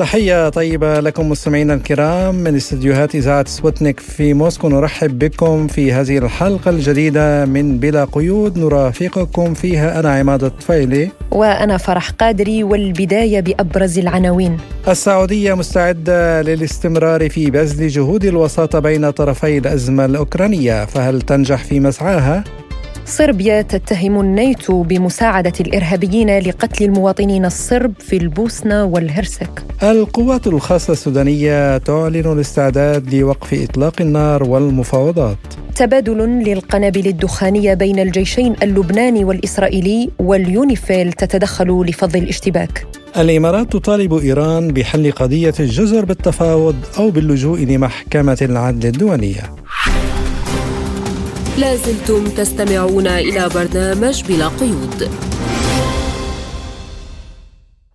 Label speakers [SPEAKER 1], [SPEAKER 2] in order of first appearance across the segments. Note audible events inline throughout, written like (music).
[SPEAKER 1] تحية طيبة لكم مستمعينا الكرام من استديوهات إذاعة سبوتنيك في موسكو. نرحب بكم في هذه الحلقة الجديدة من بلا قيود. نرافقكم فيها. أنا عماد الطفيلي.
[SPEAKER 2] وأنا فرح قادري والبداية بأبرز العناوين.
[SPEAKER 1] السعودية مستعدة للاستمرار في بذل جهود الوساطة بين طرفي الأزمة الأوكرانية فهل تنجح في مسعاها؟
[SPEAKER 2] صربيا تتهم الناتو بمساعدة الإرهابيين لقتل المواطنين الصرب في البوسنة والهرسك.
[SPEAKER 1] القوات الخاصة السودانية تعلن الاستعداد لوقف إطلاق النار والمفاوضات.
[SPEAKER 2] تبادل للقنابل الدخانية بين الجيشين اللبناني والإسرائيلي واليونيفيل تتدخل لفض الاشتباك.
[SPEAKER 1] الإمارات تطالب إيران بحل قضية الجزر بالتفاوض أو باللجوء لمحكمة العدل الدولية.
[SPEAKER 3] لازلتم تستمعون إلى برنامج بلا قيود.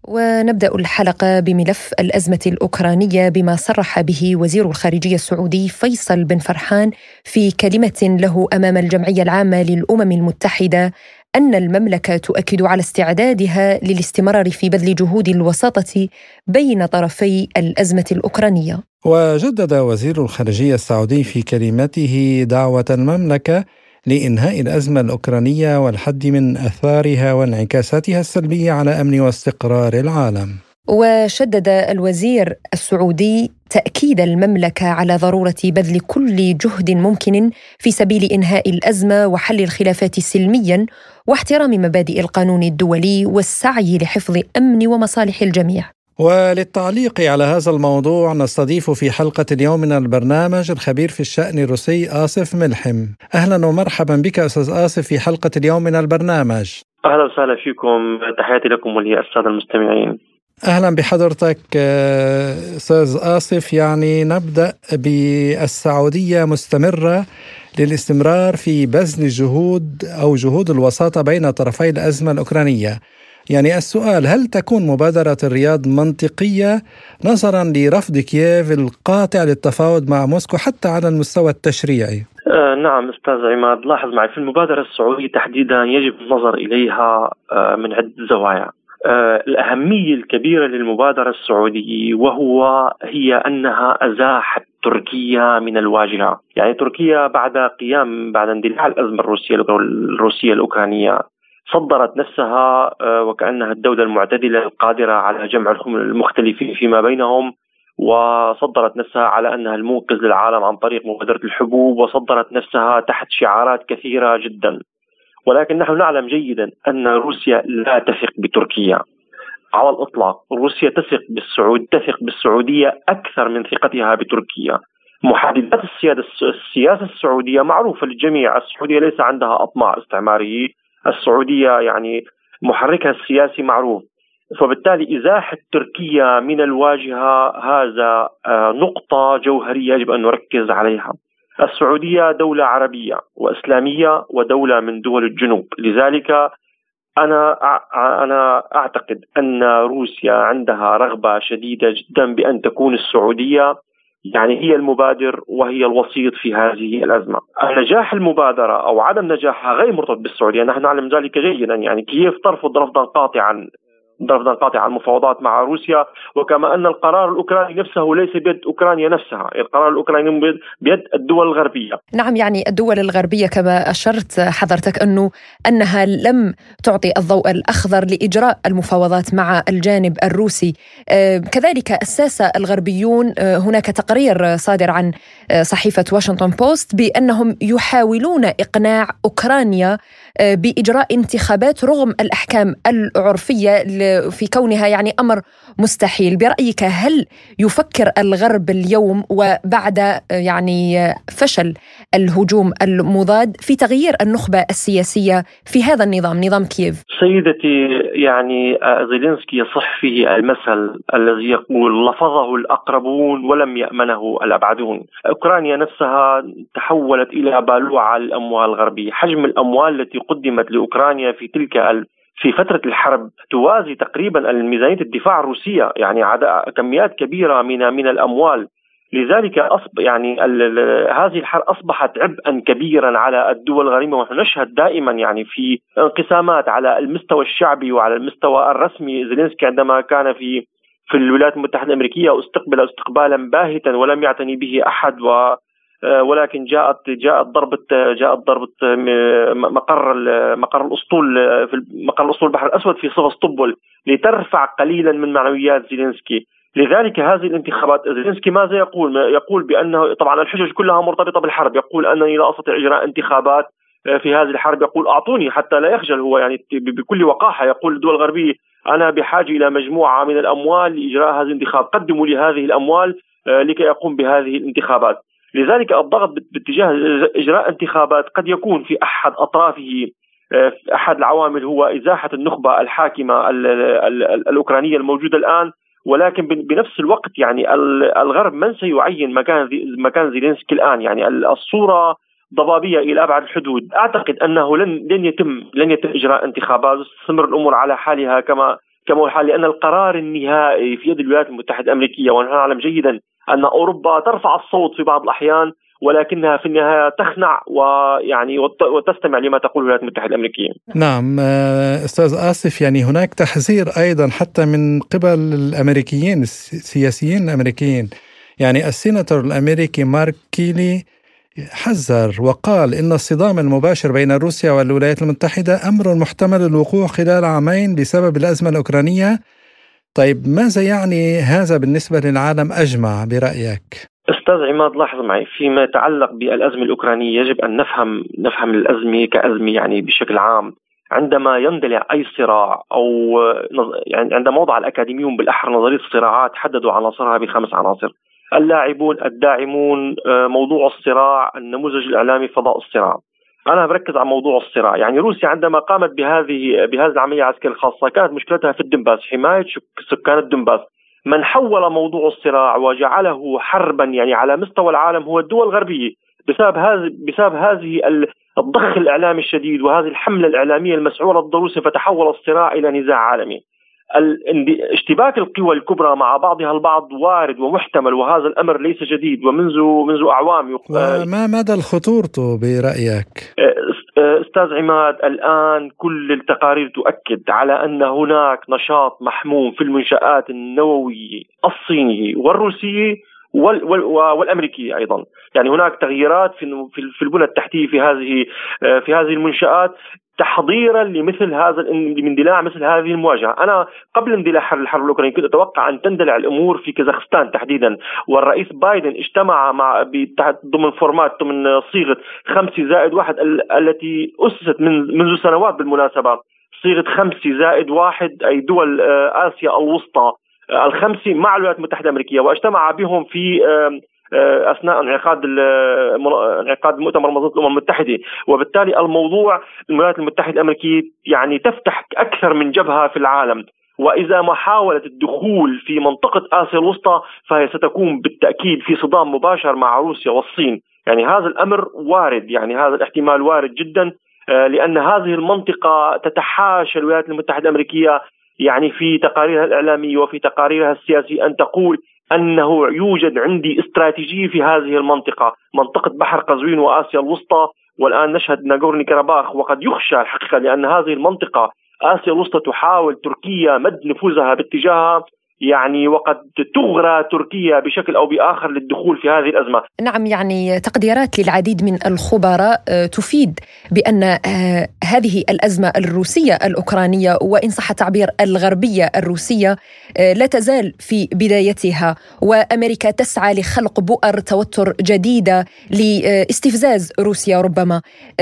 [SPEAKER 2] ونبدأ الحلقة بملف الأزمة الأوكرانية بما صرح به وزير الخارجية السعودي فيصل بن فرحان في كلمة له أمام الجمعية العامة للأمم المتحدة أن المملكة تؤكد على استعدادها للاستمرار في بذل جهود الوساطة بين طرفي الأزمة الأوكرانية.
[SPEAKER 1] وجدد وزير الخارجية السعودي في كلمته دعوة المملكة لإنهاء الأزمة الأوكرانية والحد من أثارها وانعكاساتها السلبية على أمن واستقرار العالم.
[SPEAKER 2] وشدد الوزير السعودي تأكيد المملكة على ضرورة بذل كل جهد ممكن في سبيل إنهاء الأزمة وحل الخلافات سلميا واحترام مبادئ القانون الدولي والسعي لحفظ أمن ومصالح الجميع.
[SPEAKER 1] وللتعليق على هذا الموضوع نستضيف في حلقة اليوم من البرنامج الخبير في الشأن الروسي آصف ملحم. أهلا ومرحبا بك أستاذ آصف في حلقة اليوم من البرنامج.
[SPEAKER 4] أهلا وسهلا فيكم. تحياتي لكم وللسادة المستمعين.
[SPEAKER 1] أهلا بحضرتك أستاذ آصف يعني نبدأ بالسعودية مستمرة للاستمرار في بذل جهود أو جهود الوساطة بين طرفي الأزمة الأوكرانية يعني السؤال هل تكون مبادرة الرياض منطقية نظرا لرفض كييف القاطع للتفاوض مع موسكو حتى على المستوى التشريعي؟
[SPEAKER 4] آه نعم أستاذ عماد لاحظ معي في المبادرة السعودية تحديدا يجب النظر إليها آه من عدة زوايا. آه الأهمية الكبيرة للمبادرة السعودية وهو هي أنها أزاحت تركيا من الواجهة. يعني تركيا بعد قيام بعد اندلاع الأزمة الروسية الروسية الأوكرانية صدرت نفسها آه، وكأنها الدولة المعتدلة القادرة على جمع المختلفين فيما بينهم وصدرت نفسها على أنها المنقذ للعالم عن طريق مبادرة الحبوب وصدرت نفسها تحت شعارات كثيرة جدا. ولكن نحن نعلم جيدا أن روسيا لا تثق بتركيا. على الإطلاق روسيا تثق بالسعود تثق بالسعودية أكثر من ثقتها بتركيا. محددات السيادة السياسة السعودية معروفة للجميع. السعودية ليس عندها أطماع استعماريه السعودية يعني محركها السياسي معروف. فبالتالي إزاحة تركيا من الواجهة هذا آه، نقطة جوهرية يجب أن نركز عليها. السعودية دولة عربية وإسلامية ودولة من دول الجنوب، لذلك أنا أنا أعتقد أن روسيا عندها رغبة شديدة جدا بأن تكون السعودية يعني هي المبادر وهي الوسيط في هذه الأزمة. نجاح المبادرة أو عدم نجاحها غير مرتبط بالسعودية، نحن نعلم ذلك جيدا. يعني كييف ترفض رفضا قاطعا رفضا قاطعا المفاوضات مع روسيا وكما أن القرار الأوكراني نفسه ليس بيد أوكرانيا نفسها، القرار الأوكراني بيد الدول الغربية.
[SPEAKER 2] نعم يعني الدول الغربية كما أشرت حضرتك أنه أنها لم تعطي الضوء الأخضر لإجراء المفاوضات مع الجانب الروسي. آه، كذلك الساسه الغربيون آه، هناك تقرير صادر عن آه، صحيفة واشنطن بوست بأنهم يحاولون إقناع أوكرانيا بإجراء انتخابات رغم الأحكام العرفية في كونها يعني أمر مستحيل. برأيك هل يفكر الغرب اليوم وبعد يعني فشل الهجوم المضاد في تغيير النخبة السياسية في هذا النظام نظام كييف؟
[SPEAKER 4] سيدتي يعني زيلينسكي يصح فيه المثل الذي يقول لفظه الأقربون ولم يأمنه الأبعدون أوكرانيا نفسها تحولت إلى بالوعة للاموال الغربية حجم الأموال التي قدمت لأوكرانيا في تلك في فترة الحرب توازي تقريبا الميزانية الدفاع الروسية يعني كميات كبيرة من من الأموال. لذلك أصب يعني هذه الحرب أصبحت عبئا كبيرا على الدول الغريبة ونحن نشهد دائما يعني في انقسامات على المستوى الشعبي وعلى المستوى الرسمي. زيلينسكي عندما كان في في الولايات المتحدة الأمريكية أستقبل استقبالا باهتا ولم يعتني به أحد و ولكن جاءت جاءت ضربة جاءت ضربة مقر مقر الأسطول في مقر الأسطول البحر الأسود في سيفاستوبول لترفع قليلا من معنويات زيلينسكي. لذلك هذه الانتخابات زيلينسكي ماذا يقول؟ يقول بانه طبعا الحجج كلها مرتبطة بالحرب، يقول انني لا أستطيع إجراء انتخابات في هذه الحرب. يقول أعطوني حتى لا يخجل هو يعني بكل وقاحة. يقول الدول الغربية أنا بحاجة إلى مجموعة من الأموال لإجراء هذه الانتخاب، قدموا لي هذه الأموال آه، لكي اقوم بهذه الانتخابات. لذلك الضغط باتجاه إجراء انتخابات قد يكون في أحد أطرافه آه، أحد العوامل هو إزاحة النخبة الحاكمة الأوكرانية الموجودة الآن. ولكن بنفس الوقت يعني الغرب من سيعين مكان مكان زيلينسكي الآن؟ يعني الصورة ضبابية إلى أبعد الحدود، أعتقد أنه لن لن يتم لن يتم إجراء انتخابات وستستمر الأمور على حالها كما كما هو الحال لأن القرار النهائي في يد الولايات المتحدة الأمريكية ونحن نعلم جيدا أن أوروبا ترفع الصوت في بعض الأحيان ولكنها في النهاية تخنع ويعني وتستمع لما تقول الولايات المتحدة الأمريكية.
[SPEAKER 1] نعم آه، أستاذ آسف يعني هناك تحذير أيضا حتى من قبل الأمريكيين السياسيين الأمريكيين يعني السيناتور الأمريكي مارك كيلي حذر وقال إن الصدام المباشر بين روسيا والولايات المتحدة أمر محتمل الوقوع خلال عامين بسبب الأزمة الأوكرانية طيب ماذا يعني هذا بالنسبة للعالم أجمع برأيك؟
[SPEAKER 4] أستاذ عماد لاحظ معي فيما يتعلق بالأزمة الأوكرانية يجب أن نفهم نفهم الأزمة كأزمة يعني بشكل عام. عندما يندلع أي صراع أو يعني عندما وضع الأكاديميون بالأحرى نظرية الصراعات حددوا عناصرها بخمس عناصر. اللاعبون الداعمون آه، موضوع الصراع النموذج الإعلامي فضاء الصراع. أنا بركز على موضوع الصراع. يعني روسيا عندما قامت بهذه بهذه العملية العسكريه الخاصة كانت مشكلتها في الدنباس حماية سكان الدنباس. من حول موضوع الصراع وجعله حربا يعني على مستوى العالم هو الدول الغربية. بسبب هذه بسبب هذه الضخ الإعلامي الشديد وهذه الحملة الإعلامية المسعورة ضد روسيا فتحول الصراع إلى نزاع عالمي. اشتباك القوى الكبرى مع بعضها البعض وارد ومحتمل وهذا الأمر ليس جديد ومنذ منذ أعوام
[SPEAKER 1] وما مدى خطورته برأيك؟
[SPEAKER 4] أستاذ عماد الآن كل التقارير تؤكد على أن هناك نشاط محموم في المنشآت النوويه الصينيه والروسيه وال وال والامريكيه أيضا، يعني هناك تغييرات في في البنى التحتية في هذه في هذه المنشآت تحضيرا لمثل هذا لاندلاع مثل هذه المواجهة، أنا قبل اندلاع الحرب الأوكرانية كنت أتوقع أن تندلع الأمور في كازاخستان تحديدا، والرئيس بايدن اجتمع مع ضمن فورمات ضمن صيغة خمسه زائد واحد التي أسست من منذ سنوات بالمناسبة، صيغة خمسه زائد واحد أي دول آه، آسيا الوسطى. آه، الخمسة مع الولايات المتحدة الأمريكية. واجتمع بهم في أثناء انعقاد انعقاد مؤتمر منظمه الأمم المتحدة. وبالتالي الموضوع الولايات المتحدة الأمريكية يعني تفتح أكثر من جبهة في العالم. وإذا ما حاولت الدخول في منطقة آسيا الوسطى فهي ستكون بالتأكيد في صدام مباشر مع روسيا والصين. يعني هذا الأمر وارد يعني هذا الاحتمال وارد جدا آه، لأن هذه المنطقة تتحاشى الولايات المتحدة الأمريكية يعني في تقاريرها الإعلامية وفي تقاريرها السياسية أن تقول أنه يوجد عندي استراتيجية في هذه المنطقة، منطقة بحر قزوين وآسيا الوسطى والآن نشهد ناغورني كرباخ وقد يخشى الحقيقة لأن هذه المنطقة آسيا الوسطى تحاول تركيا مد نفوذها باتجاهها. يعني وقد تغرى تركيا بشكل أو بآخر للدخول في هذه الأزمة.
[SPEAKER 2] نعم يعني تقديرات للعديد من الخبراء آه، تفيد بأن آه، هذه الأزمة الروسية الأوكرانية وإن صح التعبير الغربية الروسية آه، لا تزال في بدايتها وأمريكا تسعى لخلق بؤر توتر جديدة لاستفزاز روسيا ربما.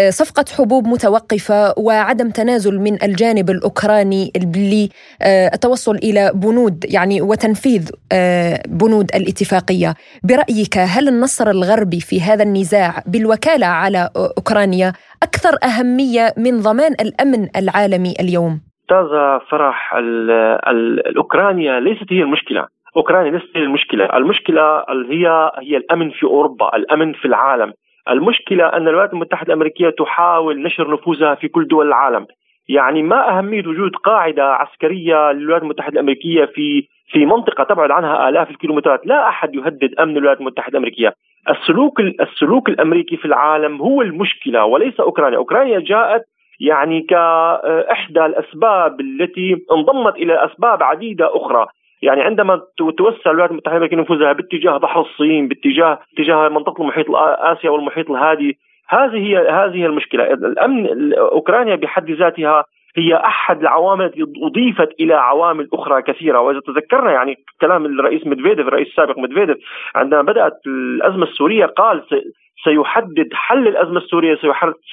[SPEAKER 2] صفقة حبوب متوقفة وعدم تنازل من الجانب الأوكراني للتوصل إلى بنود يعني يعني وتنفيذ آه، بنود الاتفاقية. برأيك هل النصر الغربي في هذا النزاع بالوكالة على أوكرانيا أكثر أهمية من ضمان الأمن العالمي اليوم؟
[SPEAKER 4] استاذه فرح ال ال الاوكرانيا ليست هي المشكلة. أوكرانيا ليست هي المشكلة. المشكلة هي هي الأمن في أوروبا الأمن في العالم. المشكلة أن الولايات المتحدة الأمريكية تحاول نشر نفوذها في كل دول العالم. يعني ما أهمية وجود قاعدة عسكرية للولايات المتحدة الأمريكية في في منطقة تبعد عنها آلاف الكيلومترات، لا أحد يهدد أمن الولايات المتحدة الأمريكية، السلوك السلوك الأمريكي في العالم هو المشكلة وليس أوكرانيا، أوكرانيا جاءت يعني كإحدى الأسباب التي انضمت إلى أسباب عديدة أخرى. يعني عندما توسع الولايات المتحدة الأمريكية نفوذها باتجاه بحر الصين باتجاه اتجاه منطقة المحيط آسيا والمحيط الهادي هذه هي هذه المشكلة. الأمن أوكرانيا بحد ذاتها هي أحد العوامل التي أضيفت إلى عوامل أخرى كثيرة. وإذا تذكرنا يعني كلام الرئيس مدفيديف الرئيس السابق مدفيديف عندما بدأت الأزمة السورية قال سيحدد حل الأزمة السورية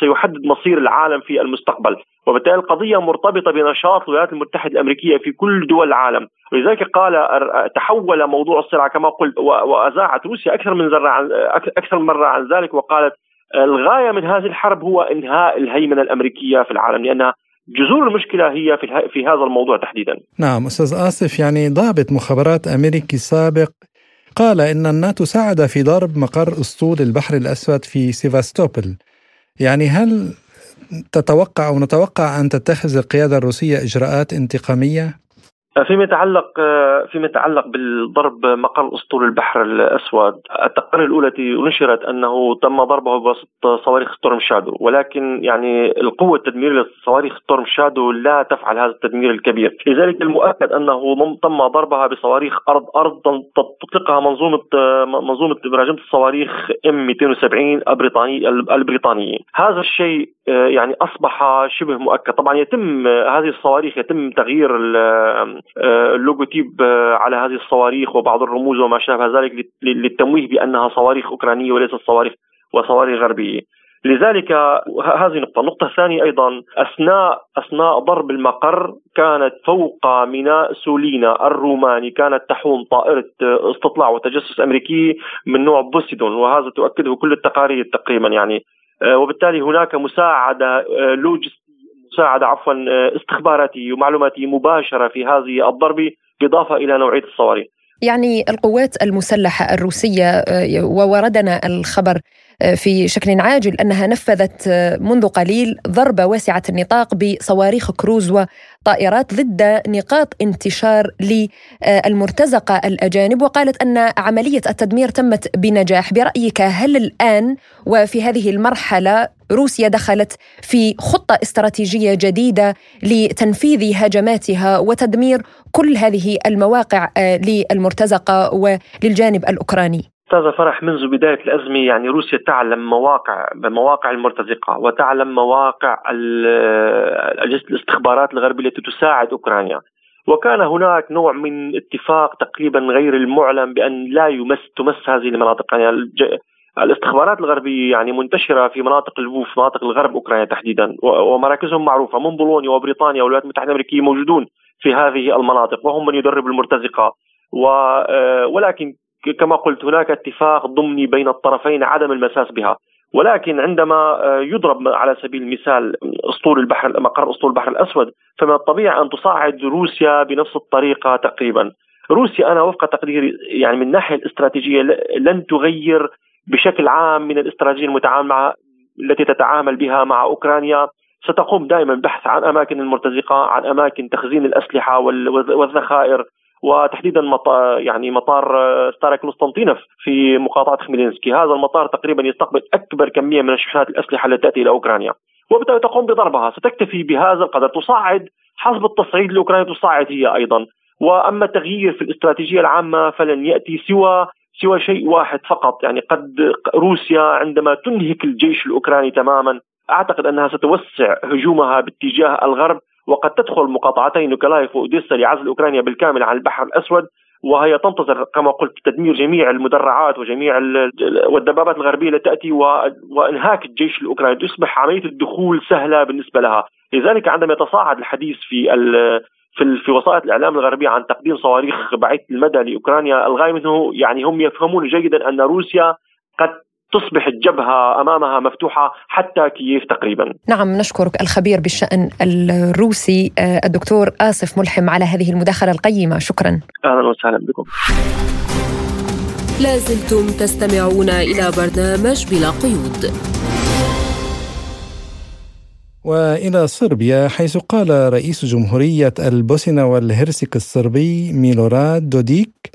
[SPEAKER 4] سيحدد مصير العالم في المستقبل. وبالتالي القضية مرتبطة بنشاط الولايات المتحدة الأمريكية في كل دول العالم. ولذلك قال تحول موضوع الصراع كما قلت واذاعت روسيا أكثر من أكثر من مرة عن ذلك وقالت الغاية من هذه الحرب هو إنهاء الهيمنة الأمريكية في العالم لأنها جذور المشكلة هي في في هذا الموضوع تحديدا.
[SPEAKER 1] نعم أستاذ آسف يعني ضابط مخابرات أمريكي سابق قال إن الناتو ساعد في ضرب مقر أسطول البحر الأسود في سيفاستوبل. يعني هل تتوقع أو نتوقع أن تتخذ القيادة الروسية إجراءات انتقامية؟
[SPEAKER 4] فيما يتعلق فيما يتعلق بالضرب مقر أسطول البحر الأسود، التقارير الأولى التي نشرت أنه تم ضربه بواسطة صواريخ Storm Shadow، ولكن يعني القوة التدميرية لصواريخ Storm Shadow لا تفعل هذا التدمير الكبير، لذلك المؤكد أنه تم ضربها بصواريخ أرض أرض تطلقها منظومة منظومة براجمه الصواريخ إم 270 البريطاني البريطانية، هذا الشيء يعني أصبح شبه مؤكد، طبعا يتم هذه الصواريخ يتم تغيير اللوجوتيب آه، على هذه الصواريخ وبعض الرموز وما شابه ذلك للتمويه بأنها صواريخ أوكرانية وليست صواريخ وصواريخ غربية. لذلك هذه نقطة، النقطة الثانية أيضا أثناء أثناء ضرب المقر كانت فوق ميناء سولينا الروماني كانت تحوم طائرة استطلاع وتجسس أمريكي من نوع بوسيدون وهذا تؤكده كل التقارير تقريبا يعني آه، وبالتالي هناك مساعدة مساعدة عفوا استخباراتية ومعلوماتية مباشرة في هذه الضربة بالإضافة إلى نوعية الصواريخ.
[SPEAKER 2] يعني القوات المسلحة الروسية آه، ووردنا الخبر آه، في شكل عاجل أنها نفذت آه، منذ قليل ضربه واسعة النطاق بصواريخ كروز وطائرات ضد نقاط انتشار للمرتزقة الأجانب. وقالت أن عملية التدمير تمت بنجاح. برأيك هل الآن وفي هذه المرحلة روسيا دخلت في خطة استراتيجية جديدة لتنفيذ هجماتها وتدمير كل هذه المواقع للمرتزقة وللجانب الأوكراني.
[SPEAKER 4] أستاذ فرح منذ بداية الأزمة يعني روسيا تعلم مواقع مواقع المرتزقة وتعلم مواقع اجهزه الاستخبارات الغربية التي تساعد أوكرانيا. وكان هناك نوع من اتفاق تقريبا غير المعلن بأن لا يمس تمس هذه المناطق يعني الاستخبارات الغربية يعني منتشرة في مناطق لفوف مناطق الغرب أوكرانيا تحديدا ومراكزهم معروفة من بولونيا وبريطانيا والولايات المتحدة الأمريكية موجودون في هذه المناطق وهم من يدرب المرتزقة ولكن كما قلت هناك اتفاق ضمني بين الطرفين عدم المساس بها ولكن عندما آه، يضرب على سبيل المثال أسطول البحر مقر أسطول البحر الأسود فمن الطبيعي أن تصعد روسيا بنفس الطريقة تقريبا. روسيا أنا وفق تقديري يعني من الناحية الاستراتيجية لن تغير بشكل عام من الاستراتيجية المتعامل مع التي تتعامل بها مع أوكرانيا. ستقوم دائما بالبحث عن أماكن المرتزقه، عن أماكن تخزين الأسلحة والذخائر وتحديدا مطار يعني مطار ستارا قسطنطينف في مقاطعة خميلينسكي، هذا المطار تقريبا يستقبل أكبر كمية من شحنات الأسلحة التي تأتي إلى أوكرانيا، وبالتالي تقوم بضربها، ستكتفي بهذا القدر، تصعد حسب التصعيد الاوكراني تصعد هي أيضا، وأما التغيير في الاستراتيجية العامة فلن يأتي سوى سوى شيء واحد فقط. يعني قد روسيا عندما تنهك الجيش الأوكراني تماما أعتقد أنها ستوسع هجومها باتجاه الغرب وقد تدخل مقاطعتي نيكولايف وأوديسا لعزل أوكرانيا بالكامل عن البحر الأسود وهي تنتظر كما قلت تدمير جميع المدرعات وجميع والدبابات الغربية التي تأتي وإنهاك الجيش الأوكراني تصبح عملية الدخول سهلة بالنسبة لها، لذلك عندما يتصاعد الحديث في في في وسائل الإعلام الغربية عن تقديم صواريخ بعيده المدى لأوكرانيا. الغاية منه يعني هم يفهمون جيدا أن روسيا قد تصبح الجبهة أمامها مفتوحة حتى كييف تقريبا.
[SPEAKER 2] نعم نشكرك الخبير بالشأن الروسي آه، الدكتور آصف ملحم على هذه المداخلة القيمة. شكرا.
[SPEAKER 4] أهلا وسهلا بكم.
[SPEAKER 3] لازلتم تستمعون إلى برنامج بلا قيود.
[SPEAKER 1] وإلى صربيا حيث قال رئيس جمهورية البوسنة والهرسك الصربي ميلوراد دوديك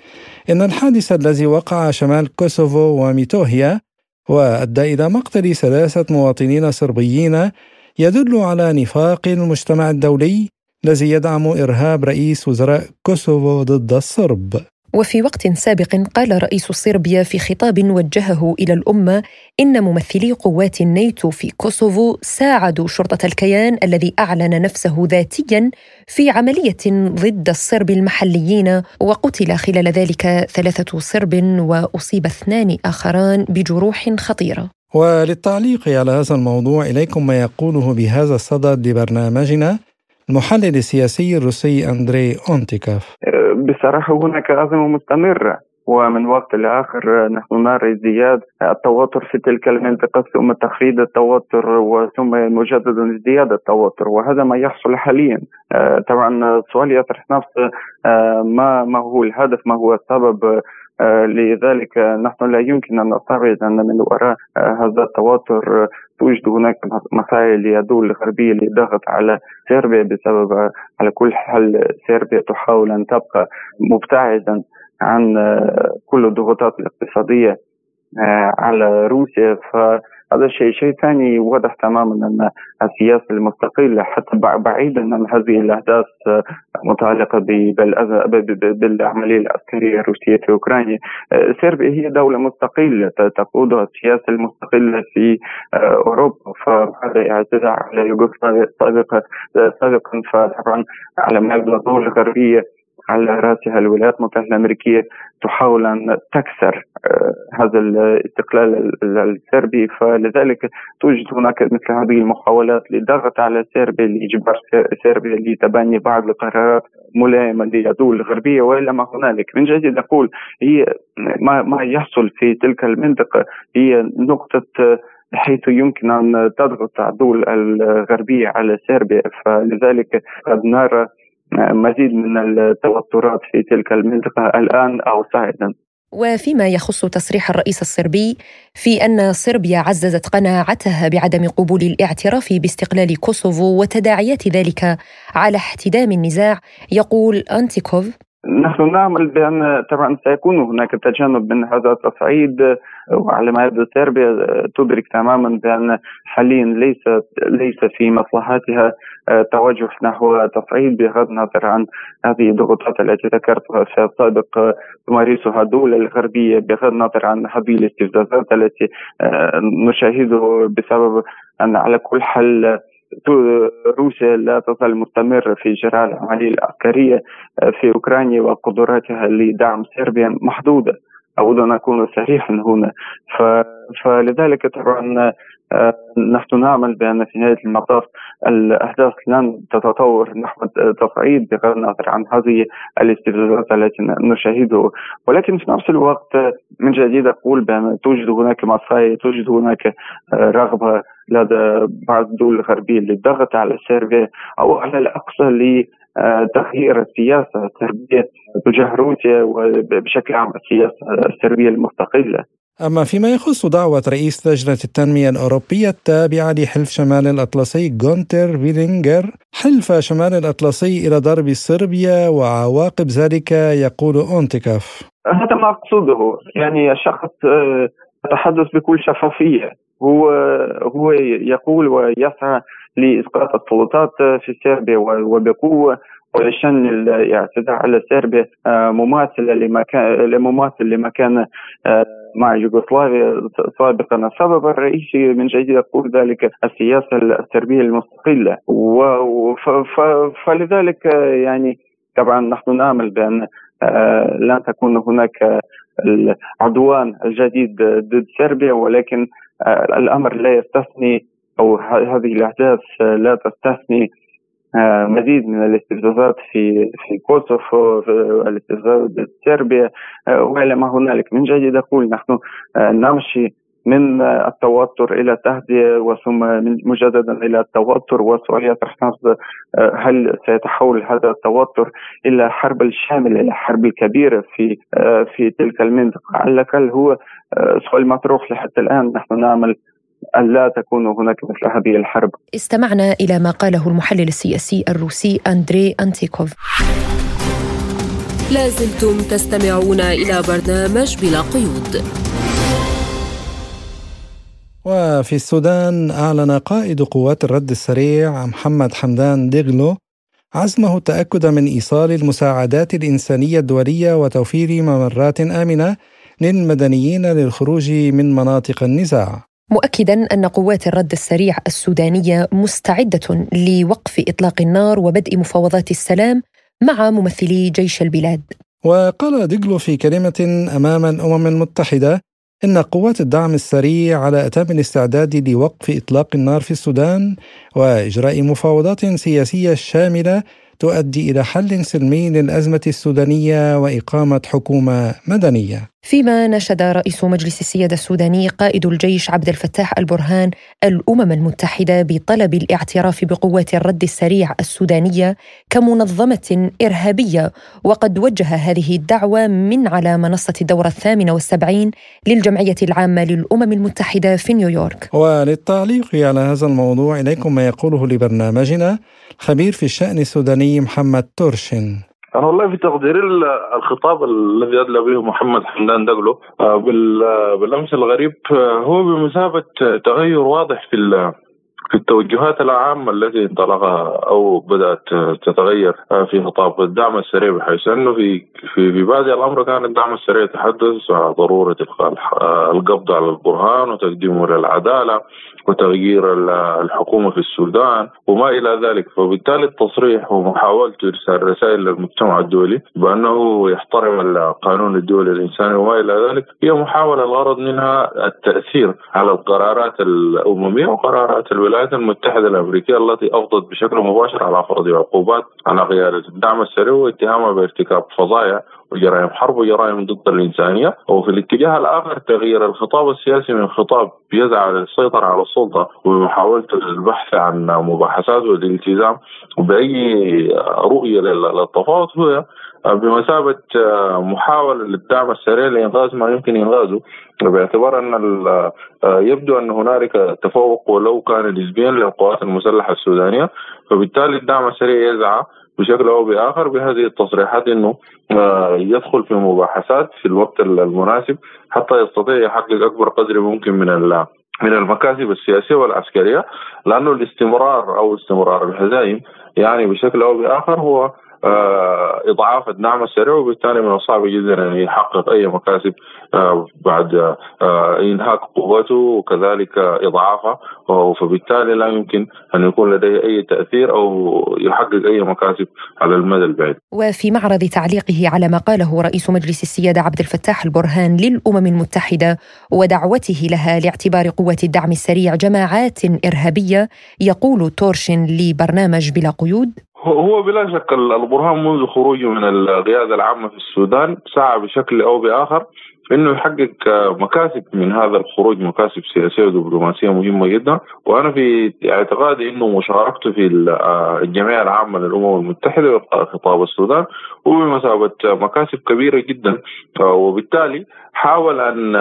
[SPEAKER 1] إن الحادث الذي وقع شمال كوسوفو وميتوهيا وأدى إلى مقتل ثلاثة مواطنين صربيين يدل على نفاق المجتمع الدولي الذي يدعم إرهاب رئيس وزراء كوسوفو ضد الصرب.
[SPEAKER 2] وفي وقت سابق قال رئيس صربيا في خطاب وجهه إلى الأمة إن ممثلي قوات الناتو في كوسوفو ساعدوا شرطة الكيان الذي أعلن نفسه ذاتيا في عملية ضد الصرب المحليين وقتل خلال ذلك ثلاثة صرب وأصيب اثنان آخران بجروح خطيرة.
[SPEAKER 1] وللتعليق على هذا الموضوع إليكم ما يقوله بهذا الصدد لبرنامجنا المحلل السياسي الروسي أندري أونتيكاف.
[SPEAKER 5] بصراحة هناك أزمة مستمرة ومن وقت لآخر نحن نرى ازدياد التوتر في تلك المنطقة ثم تخفيض التوتر وثم مجددا ازدياد التوتر وهذا ما يحصل حاليا. طبعا السؤال يطرح نفسه ما ما هو الهدف ما هو السبب؟ لذلك نحن لا يمكن أن نستبعد أن من وراء هذا التوتر. توجد هناك مسائل للدول الغربية للضغط على صربيا بسبب على كل حال صربيا تحاول أن تبقى مبتعدا عن كل الضغوطات الاقتصادية على روسيا. ف هذا الشيء شيء ثاني واضح تماما أن السياسة المستقلة حتى بعيدا عن هذه الأحداث متعلقة بالعملية العسكرية الروسية في أوكرانيا. صربيا هي دولة مستقلة تقودها السياسة المستقلة في أوروبا. فهذا اعتداء على يوغوسلافيا سابقا سابقا فطبعا على يبدو الدول الغربيه على راسها الولايات المتحدة الأمريكية تحاول أن تكسر هذا الاستقلال السربي. فلذلك توجد هناك مثل هذه المحاولات للضغط على سربيا لإجبار سربيا لتبني بعض القرارات ملائمة للدول الغربية والا ما هنالك من جديد أقول هي ما ما يحصل في تلك المنطقة هي نقطة حيث يمكن أن تضغط الدول الغربيه على سربيا فلذلك قد نرى مزيد من التوترات في تلك المنطقة الآن أو صاعدا
[SPEAKER 2] وفيما يخص تصريح الرئيس الصربي في أن صربيا عززت قناعتها بعدم قبول الاعتراف باستقلال كوسوفو وتداعيات ذلك على احتدام النزاع يقول أنتيكوف.
[SPEAKER 5] نحن نعمل بأن طبعا سيكون هناك تجنب من هذا التصعيد وعلى ما يبدو صربيا تدرك تماما بأن حاليا ليس ليس في مصلحتها توجه نحو تصعيد بغض النظر عن هذه الضغوطات التي ذكرتها في السابق تمارسها الدول الغربية بغض النظر عن هذه الاستفزازات التي نشاهده بسبب أن على كل حال روسيا لا تزال مستمرة في إجراء العملية العسكرية في أوكرانيا وقدراتها لدعم صربيا محدودة. أود أن أكون صريحا هنا. ف... فلذلك طبعا نحن نعمل بأن في نهاية المطاف الأحداث لن تتطور. نحو التصعيد بغض النظر عن هذه الاستفزازات التي نشاهده. ولكن في نفس الوقت من جديد أقول بأن توجد هناك مصايا توجد هناك رغبة لدى بعض الدول الغربية للضغط على سيربيا أو على الأقصى لتغيير السياسة السربية تجاه روسيا وبشكل عام السياسة الصربية المستقلة.
[SPEAKER 1] أما فيما يخص دعوة رئيس لجنة التنمية الأوروبية التابعة لحلف شمال الأطلسي غونتر فيلينجر حلف شمال الأطلسي إلى ضرب صربيا وعواقب ذلك يقول أونتيكاف.
[SPEAKER 5] هذا ما أقصده. يعني الشخص يتحدث بكل شفافية. هو هو يقول ويسعى لإسقاط السلطات في صربيا وبقوة ولشن الاعتداء على صربيا مماثلة لما كان مماثل لما كان مع يوغوسلافيا سابقا. السبب الرئيسي من جديد يقول ذلك السياسة السربية المستقلة. فلذلك يعني طبعا نحن نامل بأن لن تكون هناك العدوان الجديد ضد صربيا ولكن الأمر لا يستثني أو هذه الاحداث لا تستثني مزيد من الاستفزازات في في كوسوفو الاستفزازات بصربيا وإلى ما هنالك. من جديد أقول نحن نمشي من التوتر إلى التهدئة وثم مجددا إلى التوتر. والسؤال يطرح نفسه هل سيتحول هذا التوتر إلى حرب شامله إلى حرب كبيره في في تلك المنطقة؟ على الأقل هو سؤال مطروح لحتى الآن. نحن نعمل أن لا تكون هناك مثل هذه الحرب.
[SPEAKER 2] استمعنا إلى ما قاله المحلل السياسي الروسي أندري أنتيكوف.
[SPEAKER 3] لازلتم تستمعون إلى برنامج بلا قيود.
[SPEAKER 1] وفي السودان أعلن قائد قوات الرد السريع محمد حمدان ديغلو عزمه التأكد من إيصال المساعدات الإنسانية الدولية وتوفير ممرات آمنة للمدنيين للخروج من مناطق النزاع.
[SPEAKER 2] مؤكدا أن قوات الرد السريع السودانية مستعدة لوقف إطلاق النار وبدء مفاوضات السلام مع ممثلي جيش البلاد.
[SPEAKER 1] وقال ديغلو في كلمة أمام الأمم المتحدة إن قوات الدعم السريع على أتم الاستعداد لوقف إطلاق النار في السودان وإجراء مفاوضات سياسية شاملة تؤدي إلى حل سلمي للأزمة السودانية وإقامة حكومة مدنية
[SPEAKER 2] فيما نشد رئيس مجلس السيادة السوداني قائد الجيش عبد الفتاح البرهان الأمم المتحدة بطلب الاعتراف بقوات الرد السريع السودانية كمنظمة إرهابية وقد وجه هذه الدعوة من على منصة الدورة الثامنة والسبعين للجمعية العامة للأمم المتحدة في نيويورك.
[SPEAKER 1] وللتعليق على هذا الموضوع إليكم ما يقوله لبرنامجنا خبير في الشأن السوداني محمد تورشن
[SPEAKER 6] أنا والله في تقديري الخطاب الذي أدلى به محمد حمدان دقلو آه، آه، بالأمس الغريب آه، هو بمثابة تغير واضح في في التوجهات العامة التي انطلقها أو بدأت تتغير في خطاب الدعم السريع بحيث أنه في في في بادئ الأمر كان الدعم السريع يتحدث عن ضرورة القبض على البرهان وتقديمه للعدالة وتغيير الحكومة في السودان وما إلى ذلك. فبالتالي التصريح ومحاولة إرسال رسائل للمجتمع الدولي بأنه يحترم القانون الدولي الإنساني وما إلى ذلك هي محاولة الغرض منها التأثير على القرارات الأممية وقرارات الولايات المتحدة الأمريكية التي أفضت بشكل مباشر على فرض عقوبات على قيادة الدعم السريع واتهامها بارتكاب وجرائم حرب وجرائم ضد الإنسانية. وفي الاتجاه الآخر تغيير الخطاب السياسي من خطاب يسعى للسيطرة على السلطة ومحاولة البحث عن مباحثات والالتزام بأي رؤية للتفاوض هو بمثابة محاولة للدعم السريع لإنقاذ ما يمكن إنقاذه. باعتبار أن يبدو أن هنالك تفوق ولو كان نسبيا للقوات المسلحة السودانية فبالتالي الدعم السريع يسعى بشكل أو بآخر بهذه التصريحات إنه آه، يدخل في مباحثات في الوقت المناسب حتى يستطيع يحقق أكبر قدر ممكن من من المكاسب السياسية والعسكرية لأنه الاستمرار أو استمرار الهزائم يعني بشكل أو بآخر هو إضعاف الدعم السريع وبالتالي من الصعب جدا أن يحقق أي مكاسب آه، بعد آه، إنهاك قوته وكذلك اضعافها فبالتالي لا يمكن أن يكون لديه أي تأثير أو يحقق أي مكاسب على المدى البعيد.
[SPEAKER 2] وفي معرض تعليقه على ما قاله رئيس مجلس السيادة عبد الفتاح البرهان للأمم المتحدة ودعوته لها لاعتبار قوة الدعم السريع جماعات إرهابية يقول تورشن لبرنامج بلا قيود
[SPEAKER 6] هو بلا شك البرهان منذ خروجه من القيادة العامة في السودان سعى بشكل أو بآخر إنه يحقق مكاسب من هذا الخروج مكاسب سياسية ودبلوماسية مهمة جدا. وأنا في اعتقادي إنه مشاركته في الجمعية العامة للأمم المتحدة خطاب السودان هو بمثابة مكاسب كبيرة جدا. وبالتالي حاول أن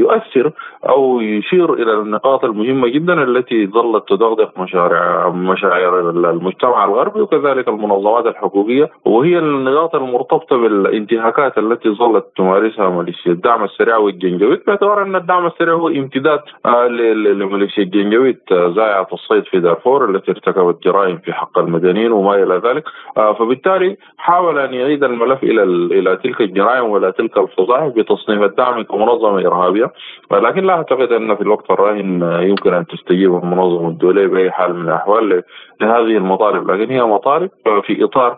[SPEAKER 6] يؤثر أو يشير إلى النقاط المهمة جدا التي ظلت تدغدغ مشاريع مشاعر المجتمع الغربي وكذلك المنظمات الحقوقية وهي النقاط المرتبطة بالانتهاكات التي ظلت تمارسها ميليشيا الدعم السريع والجنجويد باعتبار أن الدعم السريع هو امتداد آه، لميليشيا الجنجويد آه، زائعة الصيد في دارفور التي ارتكبت جرائم في حق المدنيين وما إلى ذلك آه، فبالتالي حاول أن يعيد الملف إلى إلى تلك الجرائم وإلى تلك الفظائع بتصنيف الدعم كمنظمه ارهابيه لكن لا أعتقد أن في الوقت الراهن يمكن أن تستجيب المنظمه الدوليه بأي حال من الأحوال لهذه المطالب. لكن هي مطالب في إطار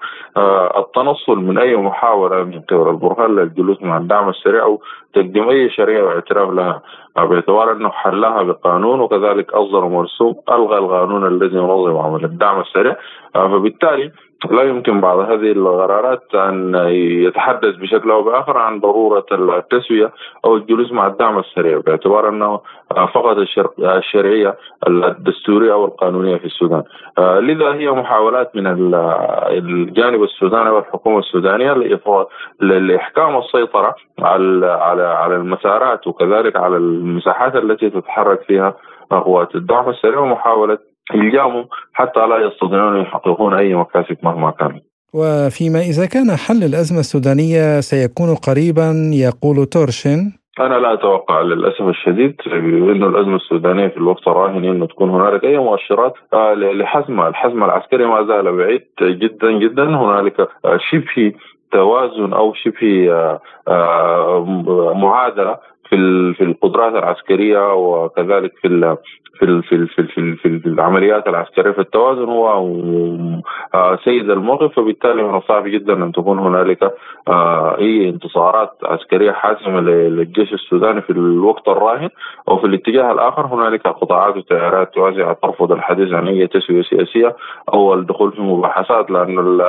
[SPEAKER 6] التنصل من أي محاولة من قبل البرهان للجلوس مع الدعم السريع الشريعه وتقديم أي شريعة واعتراف لها. باعتبار أنه حلها بقانون وكذلك أصدر مرسوم ألغى القانون الذي ينظم عمل الدعم السريع. فبالتالي لا يمكن بعض هذه القرارات أن يتحدث بشكل أو بآخر عن ضرورة التسوية أو الجلوس مع الدعم السريع باعتبار أنه فقد الشرعية الدستورية أو القانونية في السودان. لذا هي محاولات من الجانب السوداني والحكومة السودانية لإحكام السيطرة على على على المسارات وكذلك على المساحات التي تتحرك فيها قوات الدعم السريع ومحاولة الجامهم حتى لا يستطيعون يحققون أي مكاسب مهما كانت.
[SPEAKER 1] وفيما إذا كان حل الأزمة السودانية سيكون قريبا يقول تورشن
[SPEAKER 6] أنا لا أتوقع للأسف الشديد إنه الأزمة السودانية في الوقت الراهن إنه تكون هنالك أي مؤشرات آه، لحسمها، الحزم العسكري ما زال بعيد جدا جدا، هنالك آه، شبه توازن أو شبه آه، معادلة في في القدرات العسكرية وكذلك في في في في في, في, في العمليات العسكريه في التوازن هو آه، سيد الموقف فبالتالي من الصعب جدا أن تكون هنالك آه، أي انتصارات عسكرية حاسمة للجيش السوداني في الوقت الراهن. أو في الاتجاه الآخر هنالك قطاعات وتيارات واسعه ترفض الحديث عن أي تسوية سياسية أو الدخول في مباحثات لأن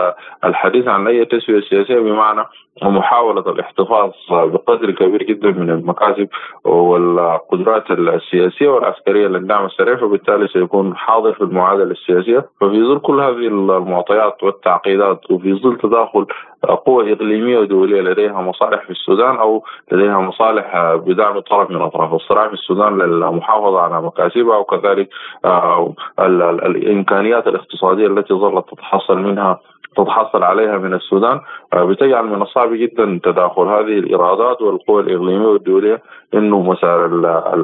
[SPEAKER 6] الحديث عن أي تسوية سياسية بمعنى ومحاولة الاحتفاظ بقدر كبير جدا من المكاسب والقدرات السياسية والعسكرية للدعم السريع فبالتالي سيكون حاضر في المعادلة السياسية. ففي ظل كل هذه المعطيات والتعقيدات وفي ظل تداخل قوى إقليمية ودولية لديها مصالح في السودان أو لديها مصالح بدعم طرف من أطراف الصراع في السودان للمحافظة على مكاسبها وكذلك آه، الإمكانيات الاقتصادية التي ظلت تتحصل منها تتحصل عليها من السودان آه، بتجعل من الصعب جدا تداخل هذه الإيرادات والقوى الإقليمية والدولية إنه مسار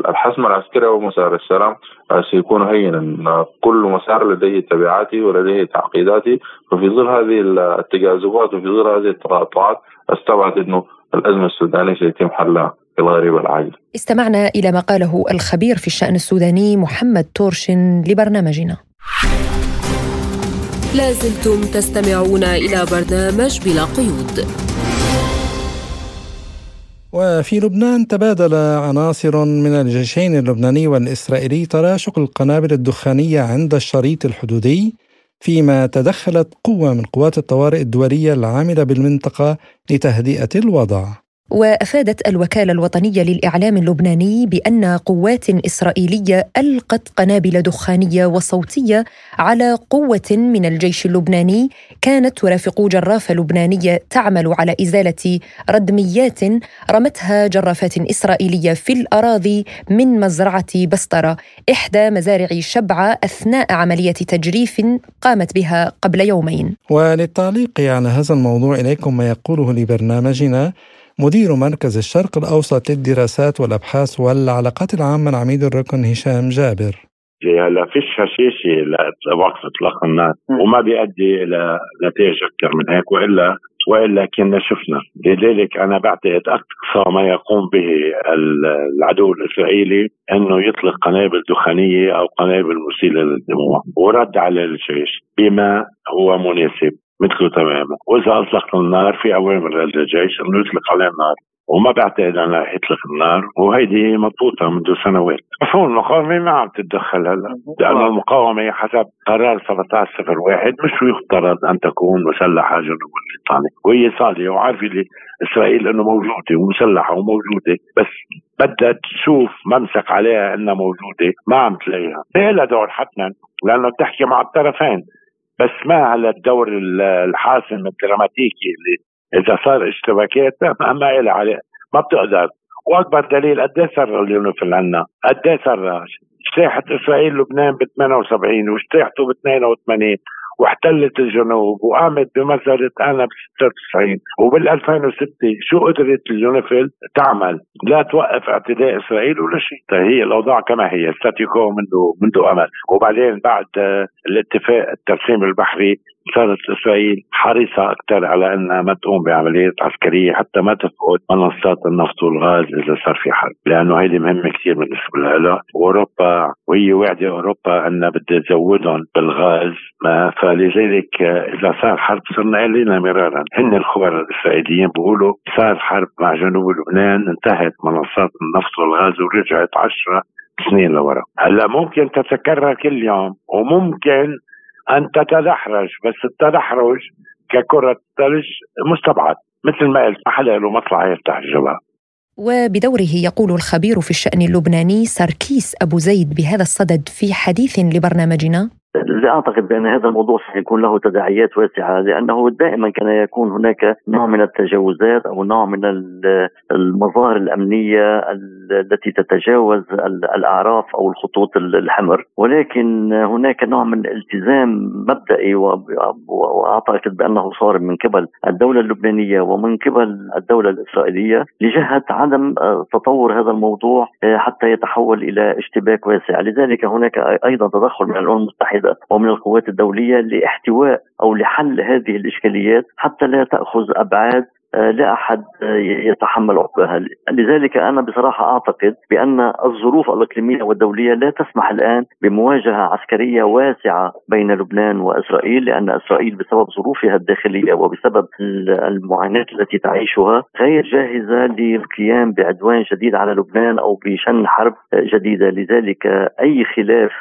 [SPEAKER 6] الحسم العسكري أو مسار السلام آه، سيكون هينا آه، كل مسار لديه تبعاته ولديه تعقيداته ففي ظل هذه التجاذبات وفي ظل هذه التقاطعات استبعد إنه الأزمة السودانية سيتم حلها الغريب العاجل.
[SPEAKER 2] استمعنا إلى ما قاله الخبير في الشأن السوداني محمد تورشن لبرنامجنا.
[SPEAKER 3] لازلتم تستمعون إلى برنامج بلا قيود.
[SPEAKER 1] وفي لبنان تبادل عناصر من الجيشين اللبناني والإسرائيلي تراشق القنابل الدخانية عند الشريط الحدودي فيما تدخلت قوة من قوات الطوارئ الدولية العاملة بالمنطقة لتهدئة الوضع.
[SPEAKER 2] وأفادت الوكالة الوطنية للإعلام اللبناني بأن قوات إسرائيلية ألقت قنابل دخانية وصوتية على قوة من الجيش اللبناني كانت ترافق جرافه لبنانية تعمل على إزالة ردميات رمتها جرافات إسرائيلية في الأراضي من مزرعة بسطرة إحدى مزارع شبعه أثناء عملية تجريف قامت بها قبل يومين.
[SPEAKER 1] وللتعليق على هذا الموضوع إليكم ما يقوله لبرنامجنا مدير مركز الشرق الأوسط للدراسات والأبحاث والعلاقات العامة العميد الركن هشام جابر.
[SPEAKER 7] هلا فيش هشاشة لوقف اطلاق النار وما بيؤدي إلى نتائج أكثر من هيك والا وإلا كنا شفنا. لذلك أنا بعتقد أقصى ما يقوم به العدو الإسرائيلي إنه يطلق قنابل دخانية أو قنابل مسيله للدموع ورد على الجيش بما هو مناسب. مثله تماما وإذا أطلق النار في اوامر للجيش انه يطلق عليه النار. وما بعتقد أنه يطلق النار. وهيدي مضبوطه منذ سنوات. مفهوم المقاومة؟ ما عم تتدخل هلا. لأنه المقاومة حسب قرار 1701 مش يفترض أن تكون مسلحة جنوب الليطاني وهي صالحه وعارفة إسرائيل إنه موجوده ومسلحة وموجوده بس بدها تشوف ممسك عليها إنها موجوده ما عم تلاقيها. لها دور حتما لأنه بتحكي مع الطرفين. بس ما على الدور الحاسم الدراماتيكي اللي إذا صار اشتباكات ما لها عليه ما بتقدر وأكبر دليل قد إيه صار اليونيفيل عنا؟ قد إيه صار اجتاحت إسرائيل لبنان ب 78 واجتاحته ب 82 واحتلت الجنوب وقامت بمسألة قانا ب 96 وبال 2006 شو قدرت اليونيفيل تعمل؟ لا توقف اعتداء إسرائيل ولا شيء. طيب هي الأوضاع كما هي. status quo منذ منذ أمل. وبعدين بعد الاتفاق الترسيم البحري صارت إسرائيل حريصة أكثر على أنها ما تقوم بعمليات عسكرية حتى ما تفقد منصات النفط والغاز إذا صار في حرب، لأنه هيدي مهمة كثير بالنسبة لها، واوروبا وهي وعدة أوروبا انها بدها تزودهم بالغاز فلذلك إذا صار حرب صرنا قايلين مرارا، هن الخبراء الإسرائيليين بيقولوا صار حرب مع جنوب لبنان انتهت منصات النفط والغاز ورجعت عشرة سنين لورا. هلأ ممكن تتكرر كل يوم وممكن أن تتدحرج بس التدحرج ككرة ثلج مستبعد مثل ما قلت محل له مصلحة يستحجبها
[SPEAKER 2] وبدوره يقول الخبير في الشأن اللبناني ساركيس أبو زيد بهذا الصدد في حديث لبرنامجنا.
[SPEAKER 8] أعتقد بأن هذا الموضوع سيكون له تداعيات واسعة لأنه دائما كان يكون هناك نوع من التجاوزات أو نوع من المظاهر الأمنية التي تتجاوز الأعراف أو الخطوط الحمر. ولكن هناك نوع من الالتزام مبدئي وأعتقد بأنه صار من قبل الدولة اللبنانية ومن قبل الدولة الإسرائيلية لجهة عدم تطور هذا الموضوع حتى يتحول إلى اشتباك واسع. لذلك هناك أيضا تدخل من الأمم المتحدة المتحده ومن القوات الدولية لاحتواء أو لحل هذه الإشكاليات حتى لا تأخذ أبعاد آه، لا أحد آه، يتحمل عقبها، لذلك أنا بصراحة أعتقد بأن الظروف الإقليمية والدولية لا تسمح الآن بمواجهة عسكرية واسعة بين لبنان وإسرائيل لأن إسرائيل بسبب ظروفها الداخلية وبسبب المعاناة التي تعيشها غير جاهزة للقيام بعدوان جديد على لبنان أو بشن حرب جديدة، لذلك أي خلاف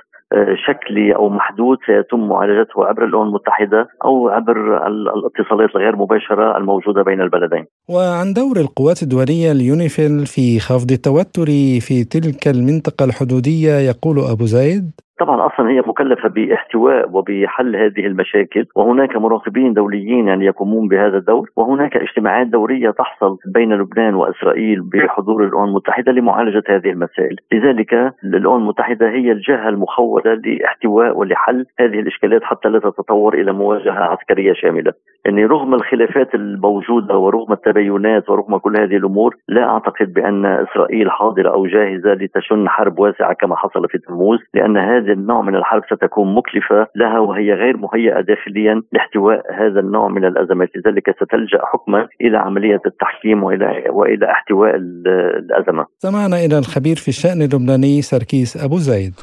[SPEAKER 8] شكلي أو محدود سيتم معالجته عبر الأمم المتحدة أو عبر الاتصالات الغير مباشرة الموجودة بين البلدين.
[SPEAKER 1] وعن دور القوات الدولية اليونيفيل في خفض التوتر في تلك المنطقة الحدودية يقول أبو زيد
[SPEAKER 8] طبعا أصلا هي مكلفة باحتواء وبحل هذه المشاكل وهناك مراقبين دوليين يعني يقومون بهذا الدور وهناك اجتماعات دورية تحصل بين لبنان وإسرائيل بحضور الأمم المتحدة لمعالجة هذه المسائل، لذلك الأمم المتحدة هي الجهة المخوله لاحتواء ولحل هذه الإشكالات حتى لا تتطور إلى مواجهة عسكرية شاملة، يعني رغم الخلافات الموجودة ورغم التباينات ورغم كل هذه الأمور لا أعتقد بأن إسرائيل حاضرة أو جاهزة لتشن حرب واسعة كما حصل في تموز لأن هذه النوع من الحرب ستكون مكلفة لها وهي غير مهيئة داخليا لاحتواء هذا النوع من الأزمات. لذلك ستلجأ حكما إلى عملية التحكيم وإلى, وإلى احتواء الأزمة.
[SPEAKER 1] سمعنا إلى الخبير في الشأن اللبناني سركيس أبو زيد.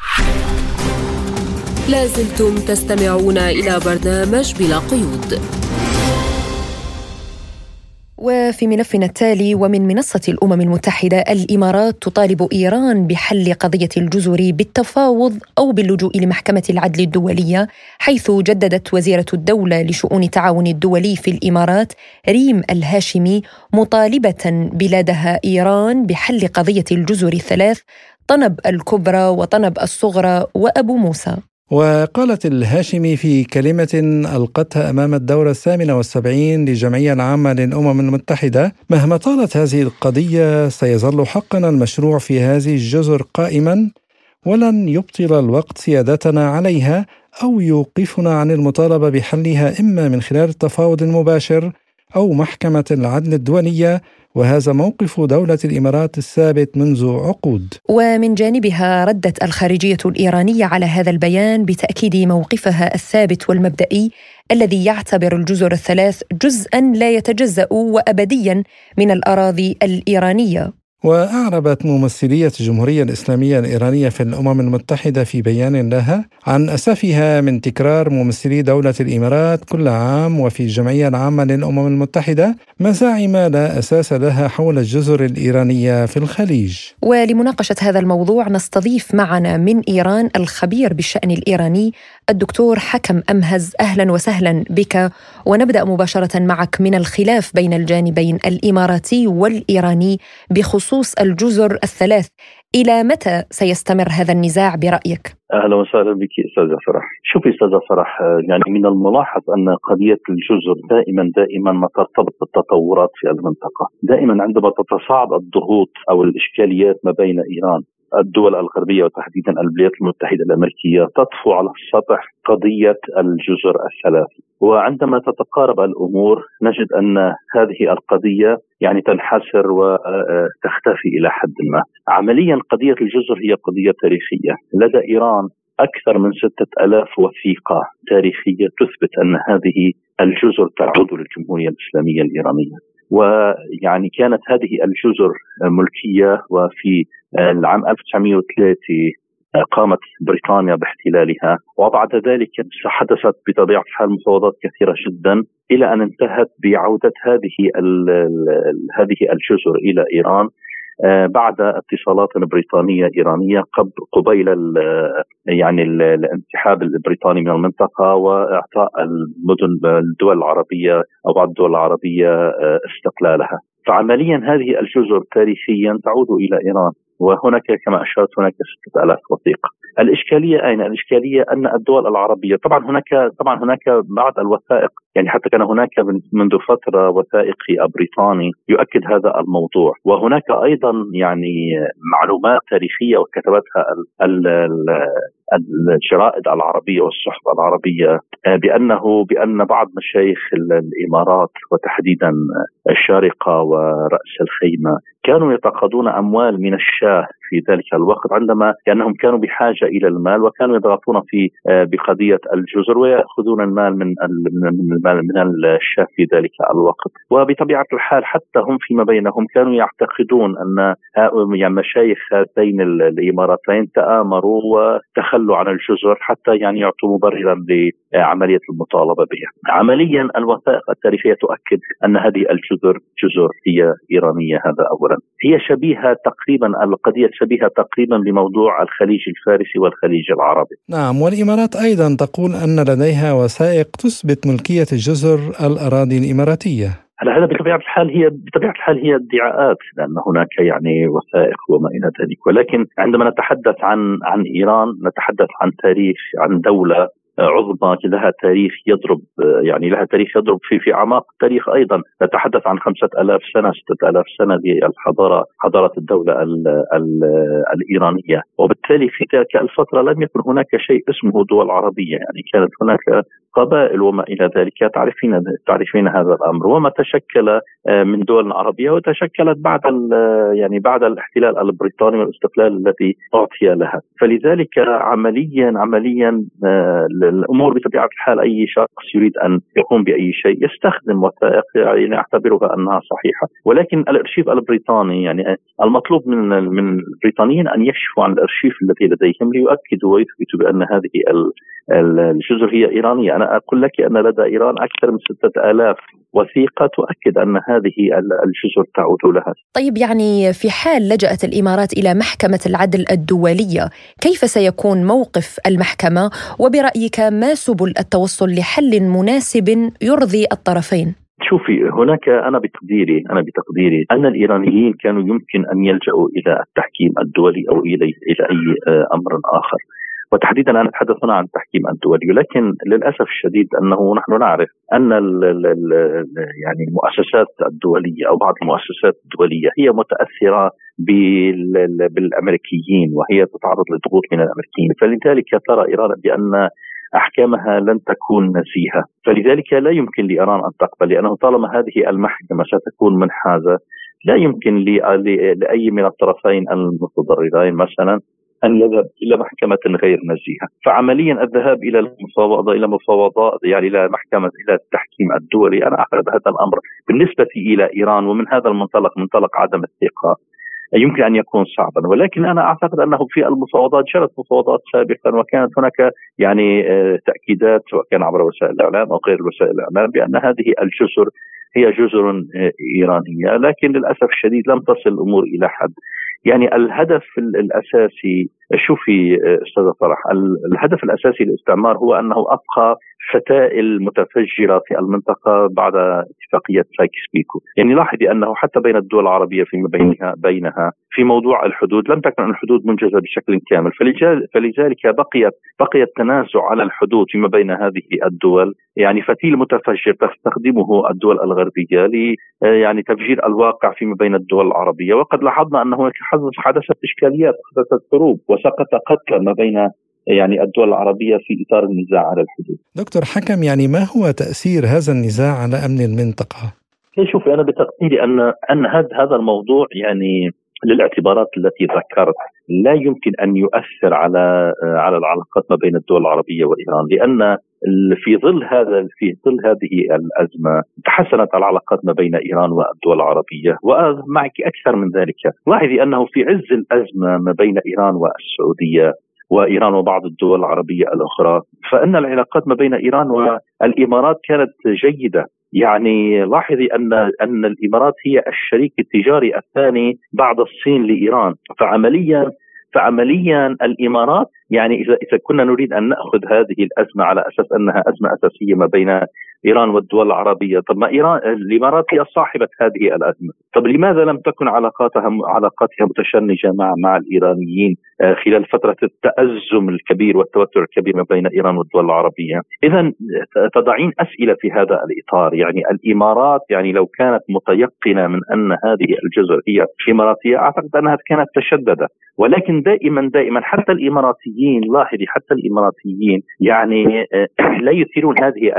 [SPEAKER 3] لازلتم تستمعون إلى برنامج بلا قيود.
[SPEAKER 2] وفي ملفنا التالي ومن منصة الأمم المتحدة الإمارات تطالب إيران بحل قضية الجزر بالتفاوض أو باللجوء لمحكمة العدل الدولية حيث جددت وزيرة الدولة لشؤون التعاون الدولي في الإمارات ريم الهاشمي مطالبة بلادها إيران بحل قضية الجزر الثلاث طنب الكبرى وطنب الصغرى وأبو موسى.
[SPEAKER 1] وقالت الهاشمي في كلمة ألقتها أمام الدورة الثامنة والسبعين للجمعية العامة للأمم المتحدة مهما طالت هذه القضية سيظل حقنا المشروع في هذه الجزر قائما ولن يبطل الوقت سيادتنا عليها أو يوقفنا عن المطالبة بحلها إما من خلال التفاوض المباشر أو محكمة العدل الدولية وهذا موقف دولة الإمارات الثابت منذ عقود.
[SPEAKER 2] ومن جانبها ردت الخارجية الإيرانية على هذا البيان بتأكيد موقفها الثابت والمبدئي الذي يعتبر الجزر الثلاث جزءا لا يتجزأ وأبديا من الأراضي الإيرانية.
[SPEAKER 1] وأعربت ممثلية الجمهورية الإسلامية الإيرانية في الأمم المتحدة في بيان لها عن أسفها من تكرار ممثلي دولة الإمارات كل عام وفي الجمعية العامة للأمم المتحدة مزاعم لا أساس لها حول الجزر الإيرانية في الخليج.
[SPEAKER 2] ولمناقشة هذا الموضوع نستضيف معنا من إيران الخبير بالشأن الإيراني الدكتور حكم أمهز أهلا وسهلا بك ونبدأ مباشرة معك من الخلاف بين الجانبين الإماراتي والإيراني بخصوص الجزر الثلاث. إلى متى سيستمر هذا النزاع برأيك؟
[SPEAKER 9] أهلا وسهلا بك استاذه فرح، شوفي استاذه فرح يعني من الملاحظ أن قضية الجزر دائما دائما ما ترتبط بالتطورات في المنطقة، دائما عندما تتصاعد الضغوط أو الإشكاليات ما بين إيران الدول الغربية وتحديدا الولايات المتحدة الأمريكية تطفو على السطح قضية الجزر الثلاث وعندما تتقارب الأمور نجد أن هذه القضية يعني تنحسر وتختفي إلى حد ما. عمليا قضية الجزر هي قضية تاريخية، لدى إيران أكثر من ستة ألاف وثيقة تاريخية تثبت أن هذه الجزر تعود للجمهورية الإسلامية الإيرانية. ويعني كانت هذه الجزر ملكية وفي العام 1903 قامت بريطانيا باحتلالها وبعد ذلك حدثت بطبيعة الحال مفاوضات كثيرة جدا إلى أن انتهت بعودة هذه هذه الجزر إلى إيران. بعد اتصالات بريطانيه ايرانيه قبيل يعني الانسحاب البريطاني من المنطقة وإعطاء المدن الدول العربية أو بعض الدول العربية استقلالها. فعمليا هذه الجزر تاريخيا تعود إلى إيران وهناك كما أشرت هناك 6000 وثيقة. الإشكالية أين؟ الإشكالية أن الدول العربية طبعا هناك طبعا هناك بعض الوثائق يعني حتى كان هناك منذ فترة وثائقي بريطاني يؤكد هذا الموضوع وهناك أيضا يعني معلومات تاريخية وكتبتها الجرائد العربية والصحف العربية آه، بأنه بأن بعض مشايخ الإمارات وتحديدا الشارقة ورأس الخيمة كانوا يتقاضون أموال من الشاه في ذلك الوقت عندما لانهم كانوا بحاجة إلى المال وكانوا يضغطون في آه، بقضية الجزر ويأخذون المال من من المال من الشاه في ذلك الوقت وبطبيعة الحال حتى هم فيما بينهم كانوا يعتقدون أن يعني مشايخ هاتين الإماراتين تآمروا وتخلوا عن الجزر حتى يعني يعطوا مبررا لعملية المطالبة بها. عمليا الوثائق التاريخية تؤكد أن هذه الجزر جزر هي إيرانية هذا اولا. هي شبيهة تقريبا القضية شبيهه تقريبا بموضوع الخليج الفارسي والخليج العربي.
[SPEAKER 1] نعم والإمارات أيضا تقول أن لديها وثائق تثبت ملكية الجزر الأراضي الإماراتية.
[SPEAKER 9] هلا هذا بطبيعة الحال هي بطبيعة الحال هي ادعاءات لأن هناك يعني وثائق وما إلى ذلك ولكن عندما نتحدث عن عن إيران نتحدث عن تاريخ عن دولة عظمى لها تاريخ يضرب يعني لها تاريخ يضرب في في أعماق التاريخ أيضا. نتحدث عن خمسة ألاف سنة ستة ألاف سنة للحضارة حضارة الدولة ال ال الإيرانية. وبالتالي في تلك الفترة لم يكن هناك شيء اسمه دول عربية. يعني كانت هناك قبائل وما إلى ذلك تعرفين تعرفين هذا الأمر. وما تشكل آه، من دول عربية وتشكلت بعد يعني بعد الاحتلال البريطاني والاستقلال الذي أعطي لها. فلذلك عمليا عمليا آه، الأمور بطبيعة الحال أي شخص يريد أن يقوم بأي شيء يستخدم وثائق يعني اعتبرها أنها صحيحة. ولكن الأرشيف البريطاني يعني المطلوب من من البريطانيين أن يكشفوا عن الأرشيف الذي لديهم ليؤكدوا ويثبتوا بأن هذه الجزر هي إيرانية. أنا أقول لك أن لدى إيران أكثر من 6000 وثيقة تؤكد أن هذه الجزر تعود لها.
[SPEAKER 2] طيب يعني في حال لجأت الإمارات إلى محكمة العدل الدولية، كيف سيكون موقف المحكمة وبرأيك ما سبل التوصل لحل مناسب يرضي الطرفين؟
[SPEAKER 9] شوفي هناك أنا بتقديري أنا بتقديري أن الإيرانيين كانوا يمكن أن يلجأوا إلى التحكيم الدولي أو إلى إلى أي أمر آخر. وتحديدا أنا أتحدث هنا عن التحكيم الدولي ولكن للأسف الشديد أنه نحن نعرف أن ال ال ال يعني المؤسسات الدولية أو بعض المؤسسات الدولية هي متأثرة بالأمريكيين وهي تتعرض لضغوط من الأمريكيين فلذلك ترى ايران بأن أحكامها لن تكون نزيهة، فلذلك لا يمكن لإيران أن تقبل لأنه طالما هذه المحكمة ستكون منحازة لا يمكن لأي من الطرفين المتضررين مثلا أن يذهب إلى محكمة غير نزيهه، فعمليا الذهاب إلى المفاوضة إلى مفاوضات يعني إلى محكمة إلى التحكيم الدولي. أنا أعتقد هذا الأمر بالنسبة إلى إيران ومن هذا المنطلق منطلق عدم الثقة يمكن أن يكون صعبا. ولكن أنا أعتقد أنه في المفاوضات جرت مفاوضات سابقا وكانت هناك يعني آه، تأكيدات سواء كان عبر وسائل الإعلام أو غير وسائل الإعلام بأن هذه الجزر هي جزر آه، إيرانية. لكن للأسف الشديد لم تصل الأمور إلى حد. يعني الهدف الأساسي شوفي أستاذ فرح؟ الهدف الأساسي للاستعمار هو أنه أبقى فتائل متفجرة في المنطقة بعد اتفاقية سايكس بيكو، يعني لاحظي أنه حتى بين الدول العربية فيما بينها بينها في موضوع الحدود. لم تكن الحدود منجزة بشكل كامل، فلذلك بقيت بقي التنازع على الحدود فيما بين هذه الدول، يعني فتيل متفجر تستخدمه الدول الغربية ل يعني تفجير الواقع فيما بين الدول العربية، وقد لاحظنا أن هناك حدثت إشكاليات حدثت حروب وسقط قتلى ما بين يعني الدول العربية في إطار النزاع على الحدود.
[SPEAKER 1] دكتور حكم يعني ما هو تأثير هذا النزاع على أمن المنطقة؟
[SPEAKER 9] شوفي أنا بتقديري أن أن هذا الموضوع يعني للاعتبارات التي ذكرت. لا يمكن أن يؤثر على على العلاقات ما بين الدول العربية وإيران لأن في ظل هذا في ظل هذه الأزمة تحسنت العلاقات ما بين إيران والدول العربية. ومعك أكثر من ذلك لاحظي أنه في عز الأزمة ما بين إيران والسعودية وإيران وبعض الدول العربية الأخرى فإن العلاقات ما بين إيران والإمارات كانت جيدة. يعني لاحظي ان أن الإمارات هي الشريك التجاري الثاني بعد الصين لإيران. فعمليا فعمليا الإمارات يعني اذا إذا كنا نريد أن نأخذ هذه الأزمة على أساس أنها أزمة أساسية ما بين إيران والدول العربية، طب ما ايران الإمارات هي صاحبة هذه الأزمة، طب لماذا لم تكن علاقاتها علاقاتها متشنجة مع مع الإيرانيين آه، خلال فترة التأزم الكبير والتوتر الكبير ما بين إيران والدول العربية؟ اذا تضعين أسئلة في هذا الإطار، يعني الإمارات يعني لو كانت متيقنة من أن هذه الجزر هي إماراتية أعتقد أنها كانت تشددت، ولكن دائما دائما حتى الإماراتيين لاحظي حتى الإماراتيين يعني آه، (clears throat) لا يثيرون هذه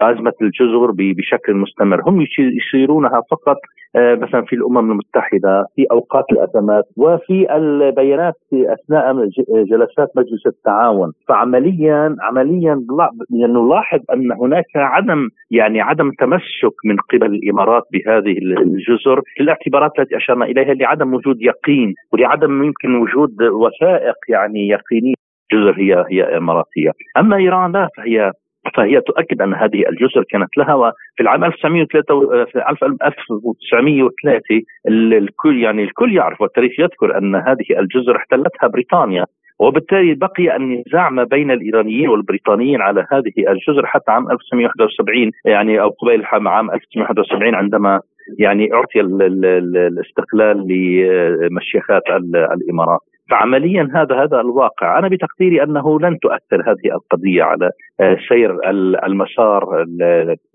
[SPEAKER 9] أزمة الجزر بشكل مستمر، هم يشيرونها فقط مثلا في الأمم المتحدة في أوقات الأزمات وفي البيانات في أثناء جلسات مجلس التعاون، فعمليا عمليا نلاحظ أن هناك عدم يعني عدم تمسك من قبل الإمارات بهذه الجزر للاعتبارات التي أشرنا إليها لعدم وجود يقين ولعدم يمكن وجود وثائق يعني يقينية. جزر هي هي إماراتية، أما إيران لا فهي فهي تؤكد أن هذه الجزر كانت لها وفي العام 1903 في 1903 الكل يعني الكل يعرف والتاريخ يذكر أن هذه الجزر احتلتها بريطانيا وبالتالي بقي النزاع ما بين الإيرانيين والبريطانيين على هذه الجزر حتى عام 1971 يعني أو قبيل عام 1971 عندما يعني أعطي الاستقلال لمشيخات الإمارات. فعمليا هذا هذا الواقع. أنا بتقديري أنه لن تؤثر هذه القضية على آه، سير المسار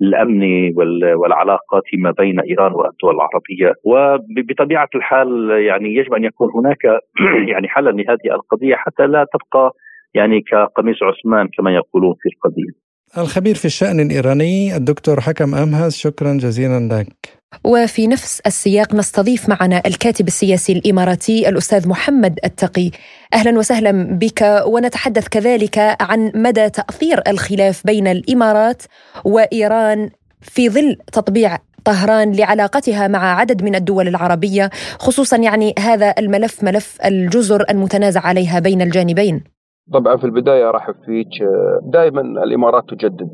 [SPEAKER 9] الأمني والعلاقات ما بين إيران والدول العربية. وبطبيعة الحال يعني يجب أن يكون هناك (clears throat) يعني حلا لهذه القضية حتى لا تبقى يعني كقميص عثمان كما يقولون في القضية.
[SPEAKER 1] الخبير في الشأن الإيراني الدكتور حكم أمهز شكرا جزيلا لك.
[SPEAKER 2] وفي نفس السياق نستضيف معنا الكاتب السياسي الإماراتي الأستاذ محمد التقي. أهلا وسهلا بك ونتحدث كذلك عن مدى تأثير الخلاف بين الإمارات وإيران في ظل تطبيع طهران لعلاقتها مع عدد من الدول العربية خصوصا يعني هذا الملف ملف الجزر المتنازع عليها بين الجانبين.
[SPEAKER 10] طبعا في البداية أرحب فيك دائما الإمارات تجدد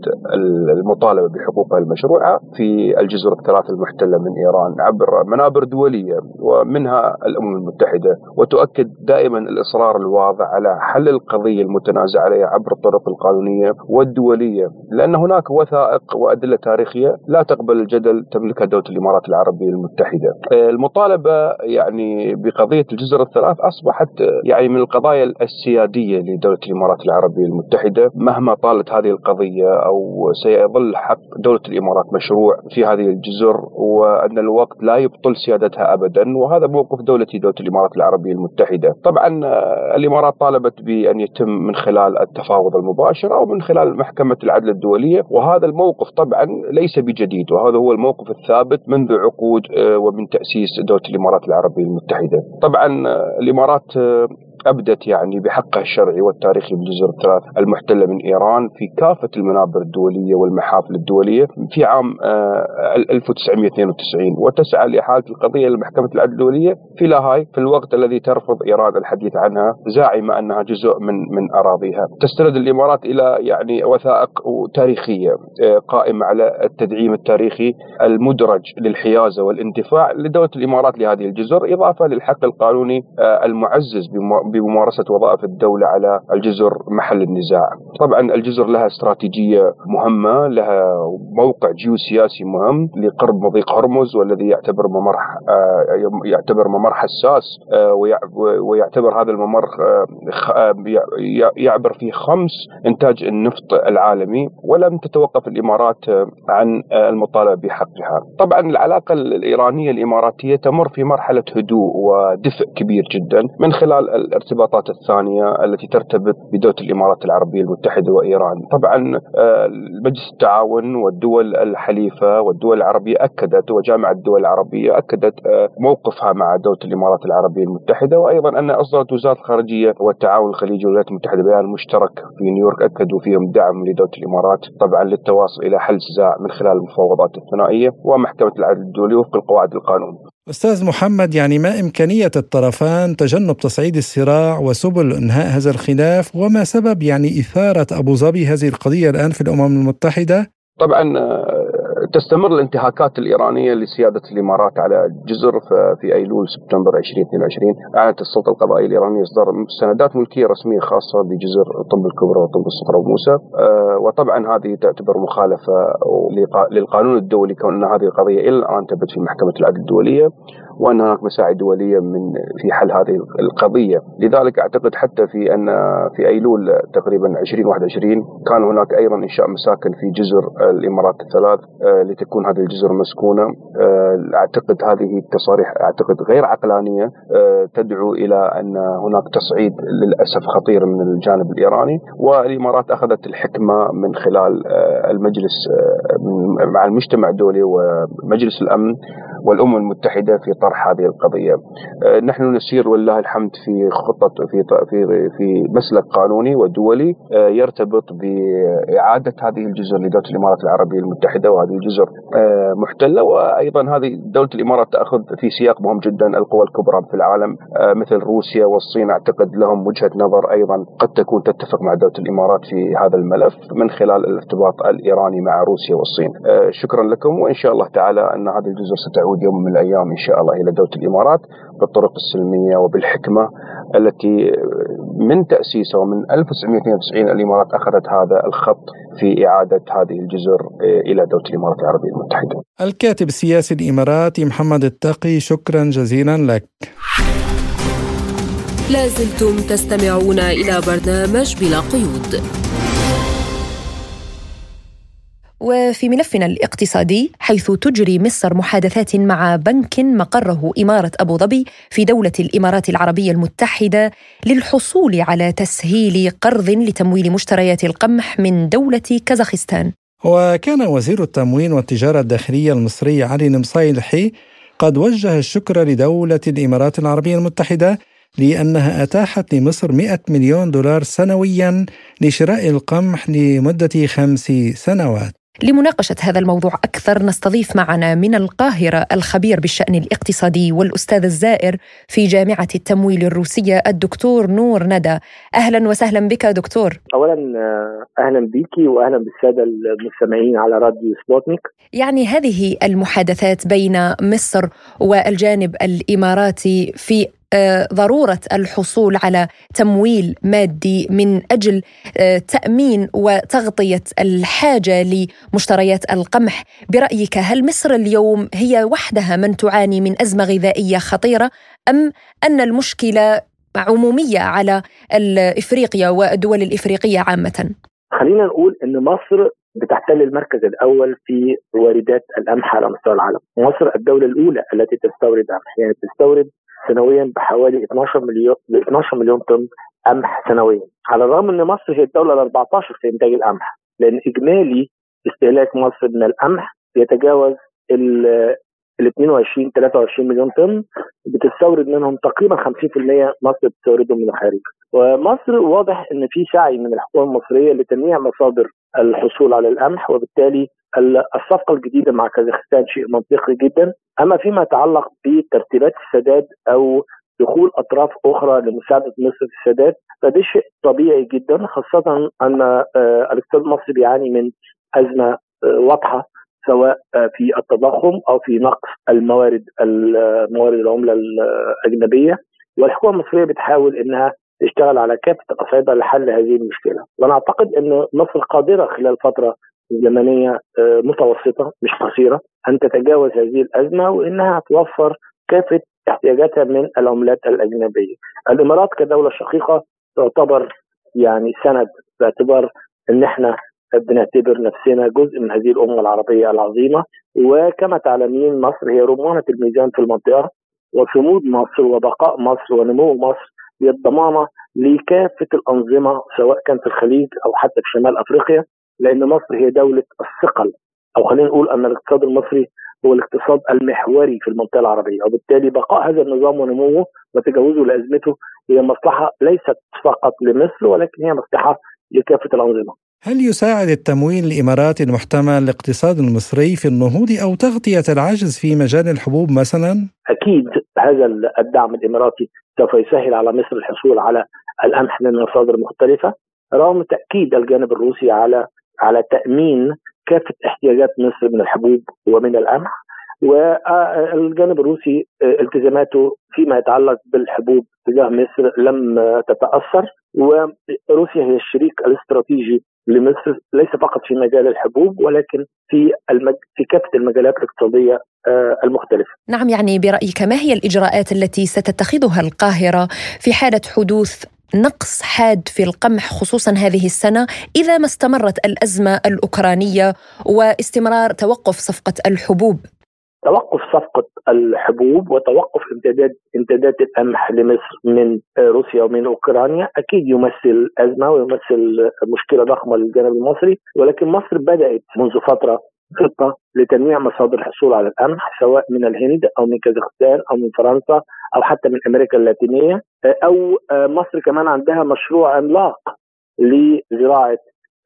[SPEAKER 10] المطالبة بحقوقها المشروعة في الجزر الثلاث المحتلة من إيران عبر منابر دولية ومنها الأمم المتحدة وتؤكد دائما الإصرار الواضح على حل القضية المتنازع عليها عبر الطرق القانونية والدولية لأن هناك وثائق وأدلة تاريخية لا تقبل الجدل تملكها دولة الإمارات العربية المتحدة. المطالبة يعني بقضية الجزر الثلاث أصبحت يعني من القضايا السيادية دولة الإمارات العربية المتحدة. مهما طالت هذه القضية أو سيظل حق دولة الإمارات مشروع في هذه الجزر وأن الوقت لا يبطل سيادتها أبدا. وهذا موقف دولة دولة الإمارات العربية المتحدة. طبعا آه، الإمارات طالبت بأن يتم من خلال التفاوض المباشر أو من خلال محكمة العدل الدولية. وهذا الموقف طبعا ليس بجديد. وهذا هو الموقف الثابت منذ عقود آه، ومن تأسيس دولة الإمارات العربية المتحدة. طبعا آه، الإمارات أبدت يعني بحقها الشرعي والتاريخي بالجزر الثلاث المحتلة من إيران في كافة المنابر الدولية والمحافل الدولية في عام 1992 آه، وتسعى لإحالة القضية لمحكمة العدل الدولية في لاهاي في الوقت الذي ترفض إيران الحديث عنها زاعمة أنها جزء من من أراضيها. تستند الإمارات إلى يعني وثائق تاريخية آه، قائمة على التدعيم التاريخي المدرج للحيازة والاندفاع لدولة الإمارات لهذه الجزر إضافة للحق القانوني آه، المعزز بممارسة وظائف الدولة على الجزر محل النزاع. طبعا الجزر لها استراتيجية مهمة لها موقع جيوسياسي مهم لقرب مضيق هرمز والذي يعتبر ممر آه، يعتبر ممر حساس آه، ويعتبر هذا الممر آه، يعبر فيه خمس إنتاج النفط العالمي ولم تتوقف الإمارات عن المطالبة بحقها. طبعا العلاقة الإيرانية الإماراتية تمر في مرحلة هدوء ودفء كبير جدا من خلال الارتباطات الثانية التي ترتبط بدولة الإمارات العربية المتحدة وإيران. طبعا آه، مجلس التعاون والدول الحليفة والدول العربية أكدت وجامعة الدول العربية أكدت آه، موقفها مع دولة الإمارات العربية المتحدة. وأيضا أن أصدرت وزارة الخارجية والتعاون الخليجي والولايات المتحدة بيان مشترك في نيويورك أكدوا فيهم دعم لدولة الإمارات طبعا للتواصل إلى حل النزاع من خلال المفاوضات الثنائية ومحكمة العدل الدولي وفق القواعد القانون
[SPEAKER 1] أستاذ محمد يعني ما إمكانية الطرفان تجنب تصعيد الصراع وسبل إنهاء هذا الخلاف؟ وما سبب يعني إثارة أبو ظبي هذه القضية الآن في الأمم المتحدة؟
[SPEAKER 10] طبعا تستمر الانتهاكات الإيرانية لسيادة الإمارات على جزر في أيلول سبتمبر 2022 أعلنت السلطة القضائية الإيرانية إصدار سندات ملكية رسمية خاصة بجزر طب الكبرى وطب الصخره وموسى. آه، وطبعا هذه تعتبر مخالفة للقانون الدولي كون هذه القضية إلى الان تبت في محكمة العدل الدولية. وان هناك مساعي دوليه من في حل هذه القضية، لذلك أعتقد حتى في أن في أيلول تقريبا 2021 كان هناك أيضا إنشاء مساكن في جزر الإمارات الثلاث آه، لتكون هذه الجزر مسكونة، آه، أعتقد هذه التصاريح أعتقد غير عقلانية آه، تدعو إلى أن هناك تصعيد للأسف خطير من الجانب الإيراني، والإمارات أخذت الحكمة من خلال المجلس مع المجتمع الدولي ومجلس الأمن والأمم المتحدة في طرح هذه القضية. آه، نحن نسير ولله الحمد في خطه في في في مسلك قانوني ودولي آه، يرتبط بإعادة هذه الجزر لدولة الإمارات العربية المتحدة وهذه الجزر آه، محتلة وأيضا هذه دولة الإمارات تأخذ في سياق مهم جدا القوى الكبرى في العالم مثل روسيا والصين أعتقد لهم وجهة نظر أيضا قد تكون تتفق مع دولة الإمارات في هذا الملف من خلال الارتباط الإيراني مع روسيا والصين. شكرا لكم وإن شاء الله تعالى أن هذه الجزر ستعود يوم من الأيام إن شاء الله إلى دولة الإمارات بالطرق السلمية وبالحكمة التي من تأسيسها ومن 1992 الإمارات أخذت هذا الخط في إعادة هذه الجزر إلى دولة الإمارات العربية المتحدة.
[SPEAKER 1] الكاتب السياسي الإماراتي محمد التقي شكرا جزيلا لك.
[SPEAKER 3] لازلتم تستمعون إلى برنامج بلا قيود.
[SPEAKER 2] وفي ملفنا الاقتصادي حيث تجري مصر محادثات مع بنك مقره إمارة أبو ظبي في دولة الإمارات العربية المتحدة للحصول على تسهيل قرض لتمويل مشتريات القمح من دولة كازاخستان.
[SPEAKER 1] وكان وزير التموين والتجارة الداخلية المصري علي نمصيلحي قد وجه الشكر لدولة الإمارات العربية المتحدة لأنها أتاحت لمصر 100 مليون دولار سنويا لشراء القمح لمدة خمس سنوات.
[SPEAKER 2] لمناقشة هذا الموضوع أكثر نستضيف معنا من القاهرة الخبير بالشأن الاقتصادي والأستاذ الزائر في جامعة التمويل الروسية الدكتور نور ندى. أهلا وسهلا بك دكتور.
[SPEAKER 11] أولا آه، أهلا بك وأهلا بالسادة المستمعين على راديو سبوتنيك.
[SPEAKER 2] يعني هذه المحادثات بين مصر والجانب الإماراتي في ضرورة الحصول على تمويل مادي من أجل آه، تأمين وتغطية الحاجة لمشتريات القمح. برأيك هل مصر اليوم هي وحدها من تعاني من أزمة غذائية خطيرة أم أن المشكلة عمومية على افريقيا والدول الإفريقية عامة؟
[SPEAKER 11] خلينا نقول إن مصر بتحتل المركز الأول في واردات القمح على مستوى العالم، مصر الدولة الأولى التي تستورد قمح، يعني بتستورد سنويا بحوالي 12 مليون 12 مليون طن قمح سنويا. على الرغم إن مصر هي الدولة ال 14 في إنتاج القمح لأن إجمالي استهلاك مصر من القمح يتجاوز ال ال 22 23 مليون طن بتستورد منهم تقريبا 50% مصر بتستوردهم من الخارج. ومصر واضح إن في سعي من الحكومة المصرية لتنويع مصادر الحصول على القمح وبالتالي الصفقة الجديدة مع كازاخستان شيء منطقي جدا. أما فيما يتعلق بترتيبات السداد أو دخول أطراف أخرى لمساعدة مصر في السداد فده شيء طبيعي جدا خاصة أن آه، الاقتصاد المصري بيعاني من أزمة آه، واضحة سواء آه، في التضخم أو في نقص الموارد موارد العملة الأجنبية. والحكومة المصرية بتحاول إنها تشتغل على كافة الاصعده لحل هذه المشكلة وأنا أعتقد أن مصر قادرة خلال فترة زمنية آه، متوسطة مش قصيرة أن تتجاوز هذه الأزمة وإنها توفر كافة احتياجاتها من العملات الأجنبية. الإمارات كدولة شقيقة تعتبر يعني سند باعتبار أن إحنا بنعتبر نفسنا جزء من هذه الامه العربية العظيمة وكما تعلمين مصر هي رمانة الميزان في المنطقة وصمود مصر وبقاء مصر ونمو مصر هي الضمانة لكافة الأنظمة سواء كان في الخليج أو حتى في شمال أفريقيا لأن مصر هي دولة الثقل أو خلينا نقول أن الاقتصاد المصري هو الاقتصاد المحوري في المنطقة العربية وبالتالي بقاء هذا النظام ونموه وتجاوزه لأزمته هي مصلحة ليست فقط لمصر ولكن هي مصلحة لكافة الأنظمة.
[SPEAKER 1] هل يساعد التمويل الاماراتي المحتمل الاقتصاد المصري في النهوض أو تغطية العجز في مجال الحبوب مثلا؟
[SPEAKER 11] أكيد هذا الدعم الإماراتي سوف يسهل على مصر الحصول على القمح من مصادر مختلفة رغم تأكيد الجانب الروسي على على تأمين كافة احتياجات مصر من الحبوب ومن القمح والجانب الروسي التزاماته فيما يتعلق بالحبوب تجاه مصر لم تتأثر وروسيا هي الشريك الاستراتيجي ليس فقط في مجال الحبوب ولكن في المج... في كافة المجالات الاقتصادية آه، المختلفة.
[SPEAKER 2] نعم يعني برأيك ما هي الإجراءات التي ستتخذها القاهرة في حالة حدوث نقص حاد في القمح خصوصا هذه السنة إذا ما استمرت الأزمة الأوكرانية واستمرار توقف صفقة الحبوب
[SPEAKER 11] توقف صفقة الحبوب وتوقف امتداد امتداد القمح لمصر من روسيا ومن أوكرانيا. أكيد يمثل أزمة ويمثل مشكلة ضخمة للجانب المصري ولكن مصر بدأت منذ فترة خطة لتنويع مصادر الحصول على القمح سواء من الهند أو من كازاخستان أو من فرنسا أو حتى من أمريكا اللاتينية. أو مصر كمان عندها مشروع عملاق لزراعة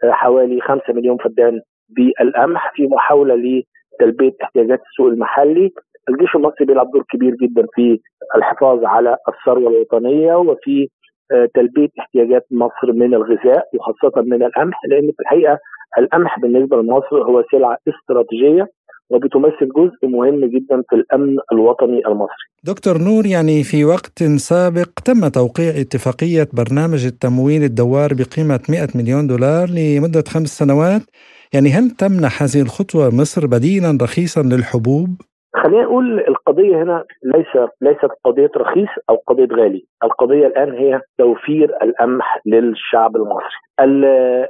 [SPEAKER 11] حوالي 5 مليون فدان بالقمح في محاولة تلبيه احتياجات السوق المحلي الجيش المصري بيلعب دور كبير جدا في الحفاظ على الثروة الوطنية وفي آه، تلبية احتياجات مصر من الغذاء وخاصة من القمح لأن في الحقيقة القمح بالنسبة لمصر هو سلعة استراتيجية وبتمثل جزء مهم جدا في الأمن الوطني المصري.
[SPEAKER 1] دكتور نور يعني في وقت سابق تم توقيع اتفاقية برنامج التمويل الدوار بقيمة 100 مليون دولار لمدة خمس سنوات يعني هل تمنح هذه الخطوة مصر بديلا رخيصا للحبوب؟
[SPEAKER 11] خلينا نقول القضية هنا ليس ليست قضية رخيص أو قضية غالي، القضية الآن هي توفير القمح للشعب المصري.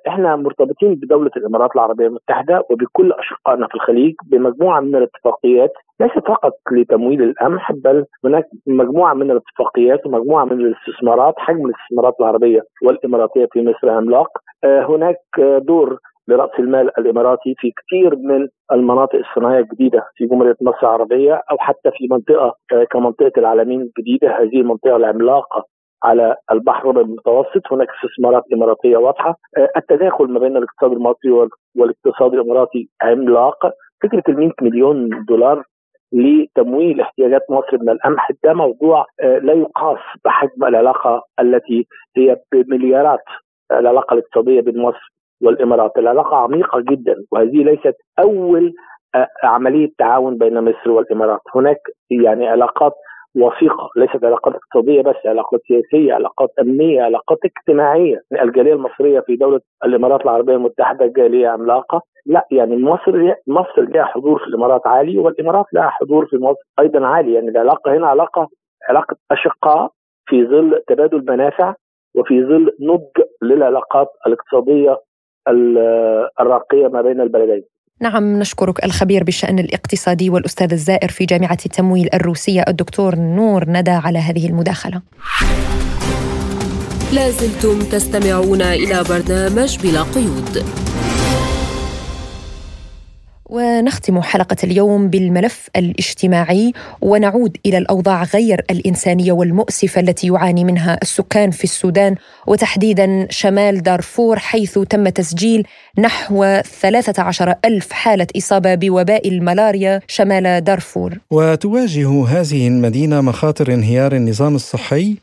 [SPEAKER 11] إحنا مرتبطين بدولة الإمارات العربية المتحدة وبكل أشقائنا في الخليج بمجموعة من الاتفاقيات ليست فقط لتمويل القمح بل هناك مجموعة من الاتفاقيات ومجموعة من الاستثمارات حجم الاستثمارات العربية والإماراتية في مصر عملاق. آه، هناك دور لرأس المال الإماراتي في كثير من المناطق الصناعية الجديدة في جمهورية مصر العربية أو حتى في منطقة آه، كمنطقة العالمين الجديدة. هذه المنطقة العملاقة على البحر المتوسط. هناك استثمارات إماراتية واضحة. آه، التداخل ما بين الاقتصاد المصري والاقتصاد الإماراتي عملاق. فكرة ال 100 مليون دولار لتمويل احتياجات مصر من القمح ده موضوع آه، لا يقاس بحجم العلاقة التي هي بمليارات العلاقة الاقتصادية بين مصر والإمارات. العلاقة عميقة جدا وهذه ليست أول آه، عملية تعاون بين مصر والإمارات. هناك يعني علاقات وثيقة ليست علاقات اقتصادية بس علاقات سياسية علاقات أمنية علاقات اجتماعية. الجاليه المصرية في دولة الإمارات العربية المتحدة جاليه عملاقة. لا يعني مصر مصر لها حضور في الإمارات عالي والإمارات لها حضور في مصر أيضا عالي. يعني العلاقة هنا علاقة علاقة أشقاء في ظل تبادل منافع وفي ظل نضج للعلاقات الاقتصادية الراقية ما بين البلدين.
[SPEAKER 2] نعم نشكرك الخبير بالشأن الاقتصادي والأستاذ الزائر في جامعة التمويل الروسية الدكتور نور ندى على هذه المداخلة
[SPEAKER 3] لازلتم تستمعون إلى برنامج بلا قيود
[SPEAKER 2] ونختم حلقة اليوم بالملف الاجتماعي ونعود إلى الأوضاع غير الإنسانية والمؤسفة التي يعاني منها السكان في السودان وتحديدا شمال دارفور حيث تم تسجيل نحو 13 ألف حالة إصابة بوباء الملاريا شمال دارفور.
[SPEAKER 1] وتواجه هذه المدينة مخاطر انهيار النظام الصحي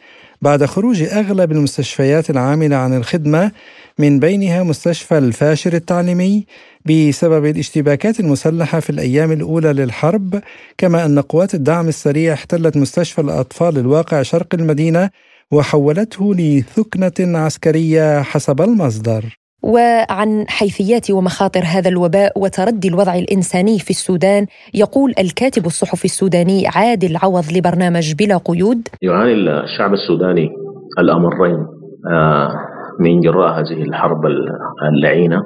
[SPEAKER 1] بعد خروج أغلب المستشفيات العاملة عن الخدمة من بينها مستشفى الفاشر التعليمي بسبب الاشتباكات المسلحة في الأيام الأولى للحرب كما أن قوات الدعم السريع احتلت مستشفى الأطفال الواقع شرق المدينة وحولته لثكنة عسكرية حسب المصدر.
[SPEAKER 2] وعن حيثيات ومخاطر هذا الوباء وتردي الوضع الإنساني في السودان يقول الكاتب الصحفي السوداني عادل عوض لبرنامج بلا قيود
[SPEAKER 12] يعاني الشعب السوداني الأمرين آه، من جراء هذه الحرب اللعينة.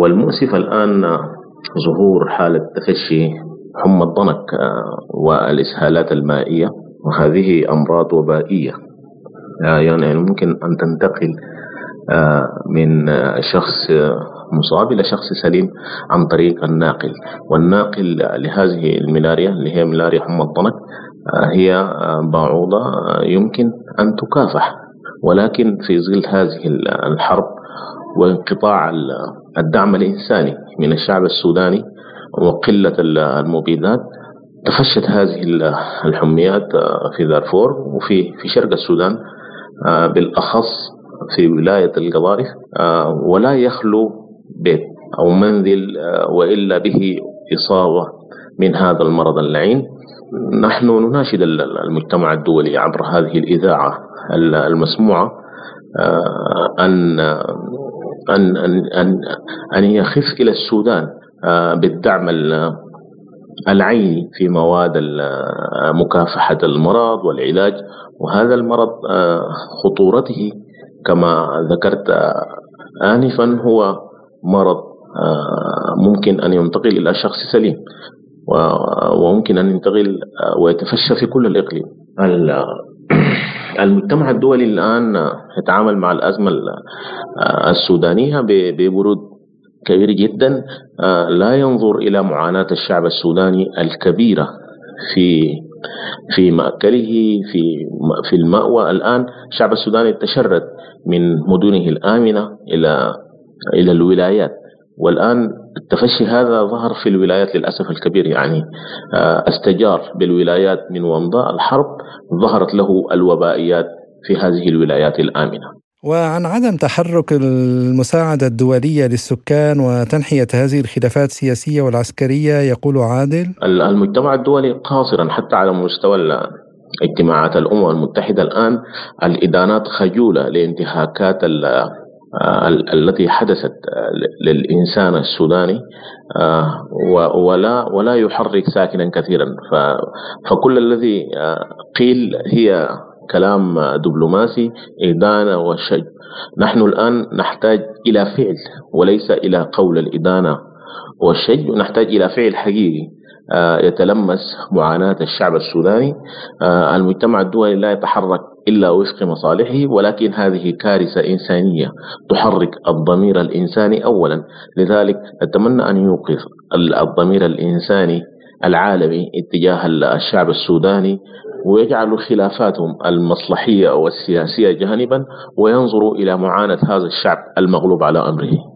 [SPEAKER 12] والمؤسف الآن ظهور حالة تفشي حمى الضنك آه، والإسهالات المائية وهذه أمراض وبائية. يعني ممكن أن تنتقل من شخص مصاب إلى شخص سليم عن طريق الناقل. والناقل لهذه الملاريا اللي هي ملاريا حمى الضنك هي بعوضة يمكن أن تكافح. ولكن في ظل هذه الحرب وانقطاع الدعم الإنساني من الشعب السوداني وقلة المبيدات. تفشت هذه الحميات في دارفور وفي في شرق السودان بالأخص في ولاية القضارف ولا يخلو بيت أو منزل وإلا به إصابة من هذا المرض اللعين. نحن نناشد المجتمع الدولي عبر هذه الإذاعة المسموعة أن أن أن أن, أن يخف إلى السودان بالدعم العيني في مواد مكافحة المرض والعلاج. وهذا المرض خطورته كما ذكرت آنفا هو مرض ممكن أن ينتقل إلى شخص سليم. وممكن أن ينتقل ويتفشى في كل الإقليم. المجتمع الدولي الآن يتعامل مع الأزمة السودانية ببرود كبير جدا. لا ينظر إلى معاناة الشعب السوداني الكبيرة في في مأكله في في المأوى. الآن الشعب السوداني تشرد من مدنه الآمنة إلى إلى الولايات. والآن التفشي هذا ظهر في الولايات للأسف الكبير يعني آه، أستجار بالولايات من ومضاء الحرب ظهرت له الوبائيات في هذه الولايات الآمنة.
[SPEAKER 1] وعن عدم تحرك المساعدة الدولية للسكان وتنحية هذه الخلافات السياسية والعسكرية يقول عادل
[SPEAKER 12] المجتمع الدولي قاصرا حتى على مستوى اجتماعات الأمم المتحدة الآن الإدانات خجولة لانتهاكات التي حدثت آه، للإنسان السوداني آه، ولا ولا يحرك ساكنا كثيرا. فكل الذي قيل هي كلام دبلوماسي إدانة وشج نحن الآن نحتاج إلى فعل وليس إلى قول الإدانة والشج نحتاج إلى فعل حقيقي يتلمس معاناة الشعب السوداني. المجتمع الدولي لا يتحرك إلا وفق مصالحه ولكن هذه كارثة إنسانية تحرك الضمير الإنساني أولا. لذلك أتمنى أن يوقف الضمير الإنساني العالمي اتجاه الشعب السوداني ويجعل خلافاتهم المصلحية والسياسية جانبا وينظروا إلى معاناة هذا الشعب المغلوب على أمره.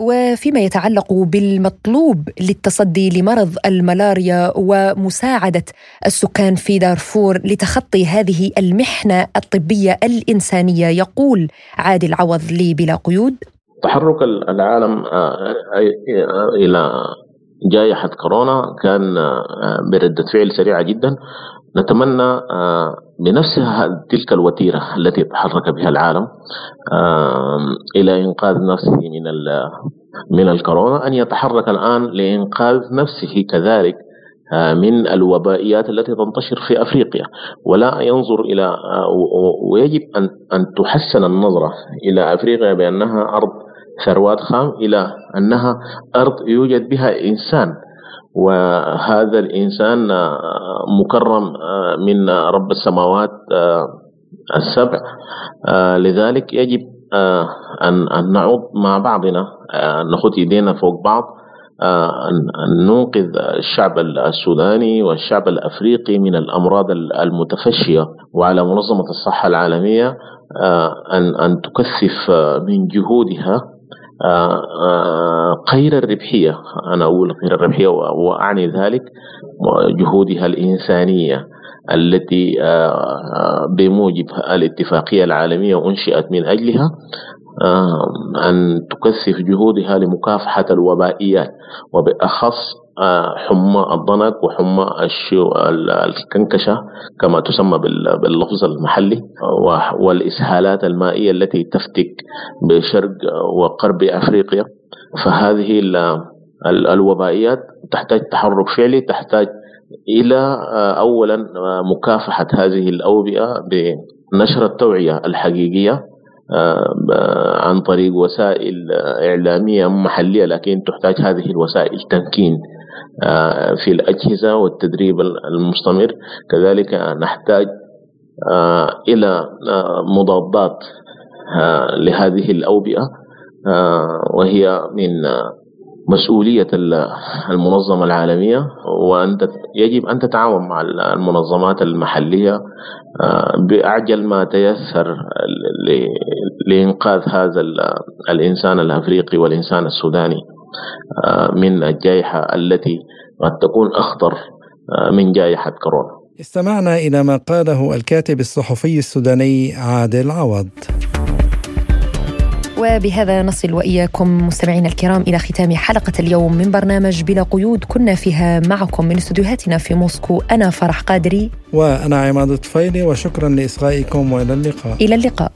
[SPEAKER 2] وفيما يتعلق بالمطلوب للتصدي لمرض الملاريا ومساعدة السكان في دارفور لتخطي هذه المحنة الطبية الإنسانية يقول عادل عوض لي بلا قيود.
[SPEAKER 12] تحرك العالم آه، آه، إلى جائحة كورونا كان آه، برده فعل سريعه جدا. نتمنى بنفس تلك الوتيرة التي تحرك بها العالم إلى إنقاذ نفسه من من الكورونا أن يتحرك الآن لإنقاذ نفسه كذلك آه، من الوبائيات التي تنتشر في أفريقيا. ولا ينظر إلى آه، ويجب أن أن تحسن النظرة إلى أفريقيا بأنها أرض ثروات خام إلى أنها أرض يوجد بها إنسان. وهذا الإنسان آه، مكرم آه، من رب السماوات آه، السبع. لذلك يجب أن نعود مع بعضنا نخط يدينا فوق بعض أن ننقذ الشعب السوداني والشعب الأفريقي من الأمراض المتفشية. وعلى منظمة الصحة العالمية أن تكثف من جهودها غير الربحية. أنا أقول غير الربحية وأعني ذلك جهودها الإنسانية التي آه، بموجب الاتفاقية العالمية أنشئت من أجلها آه، أن تكثف جهودها لمكافحة الوبائيات وبأخص آه، حمى الضنك وحمى الكنكشة كما تسمى باللفظ المحلي والإسهالات المائية التي تفتك بشرق وغرب أفريقيا. فهذه الوبائيات تحتاج تحرك فعلي تحتاج إلى آه، أولا مكافحة هذه الأوبئة بنشر التوعية الحقيقية عن طريق وسائل إعلامية محلية لكن تحتاج هذه الوسائل تمكين آه، في الأجهزة والتدريب المستمر. كذلك نحتاج آه، إلى آه، مضادات لهذه الأوبئة. وهي من مسؤولية المنظمة العالمية وأنت يجب أن تتعاون مع المنظمات المحلية بأعجل ما تيسر لإنقاذ هذا الإنسان الأفريقي والإنسان السوداني آه، من الجائحة التي قد تكون أخطر آه، من جائحة كورونا.
[SPEAKER 1] استمعنا إلى ما قاله الكاتب الصحفي السوداني عادل عوض.
[SPEAKER 2] وبهذا نصل وإياكم مستمعينا الكرام إلى ختام حلقة اليوم من برنامج بلا قيود. كنا فيها معكم من استديوهاتنا في موسكو أنا فرح قادري.
[SPEAKER 1] وأنا عماد الطفيلي وشكرا لإصغائكم وإلى اللقاء.
[SPEAKER 2] إلى اللقاء.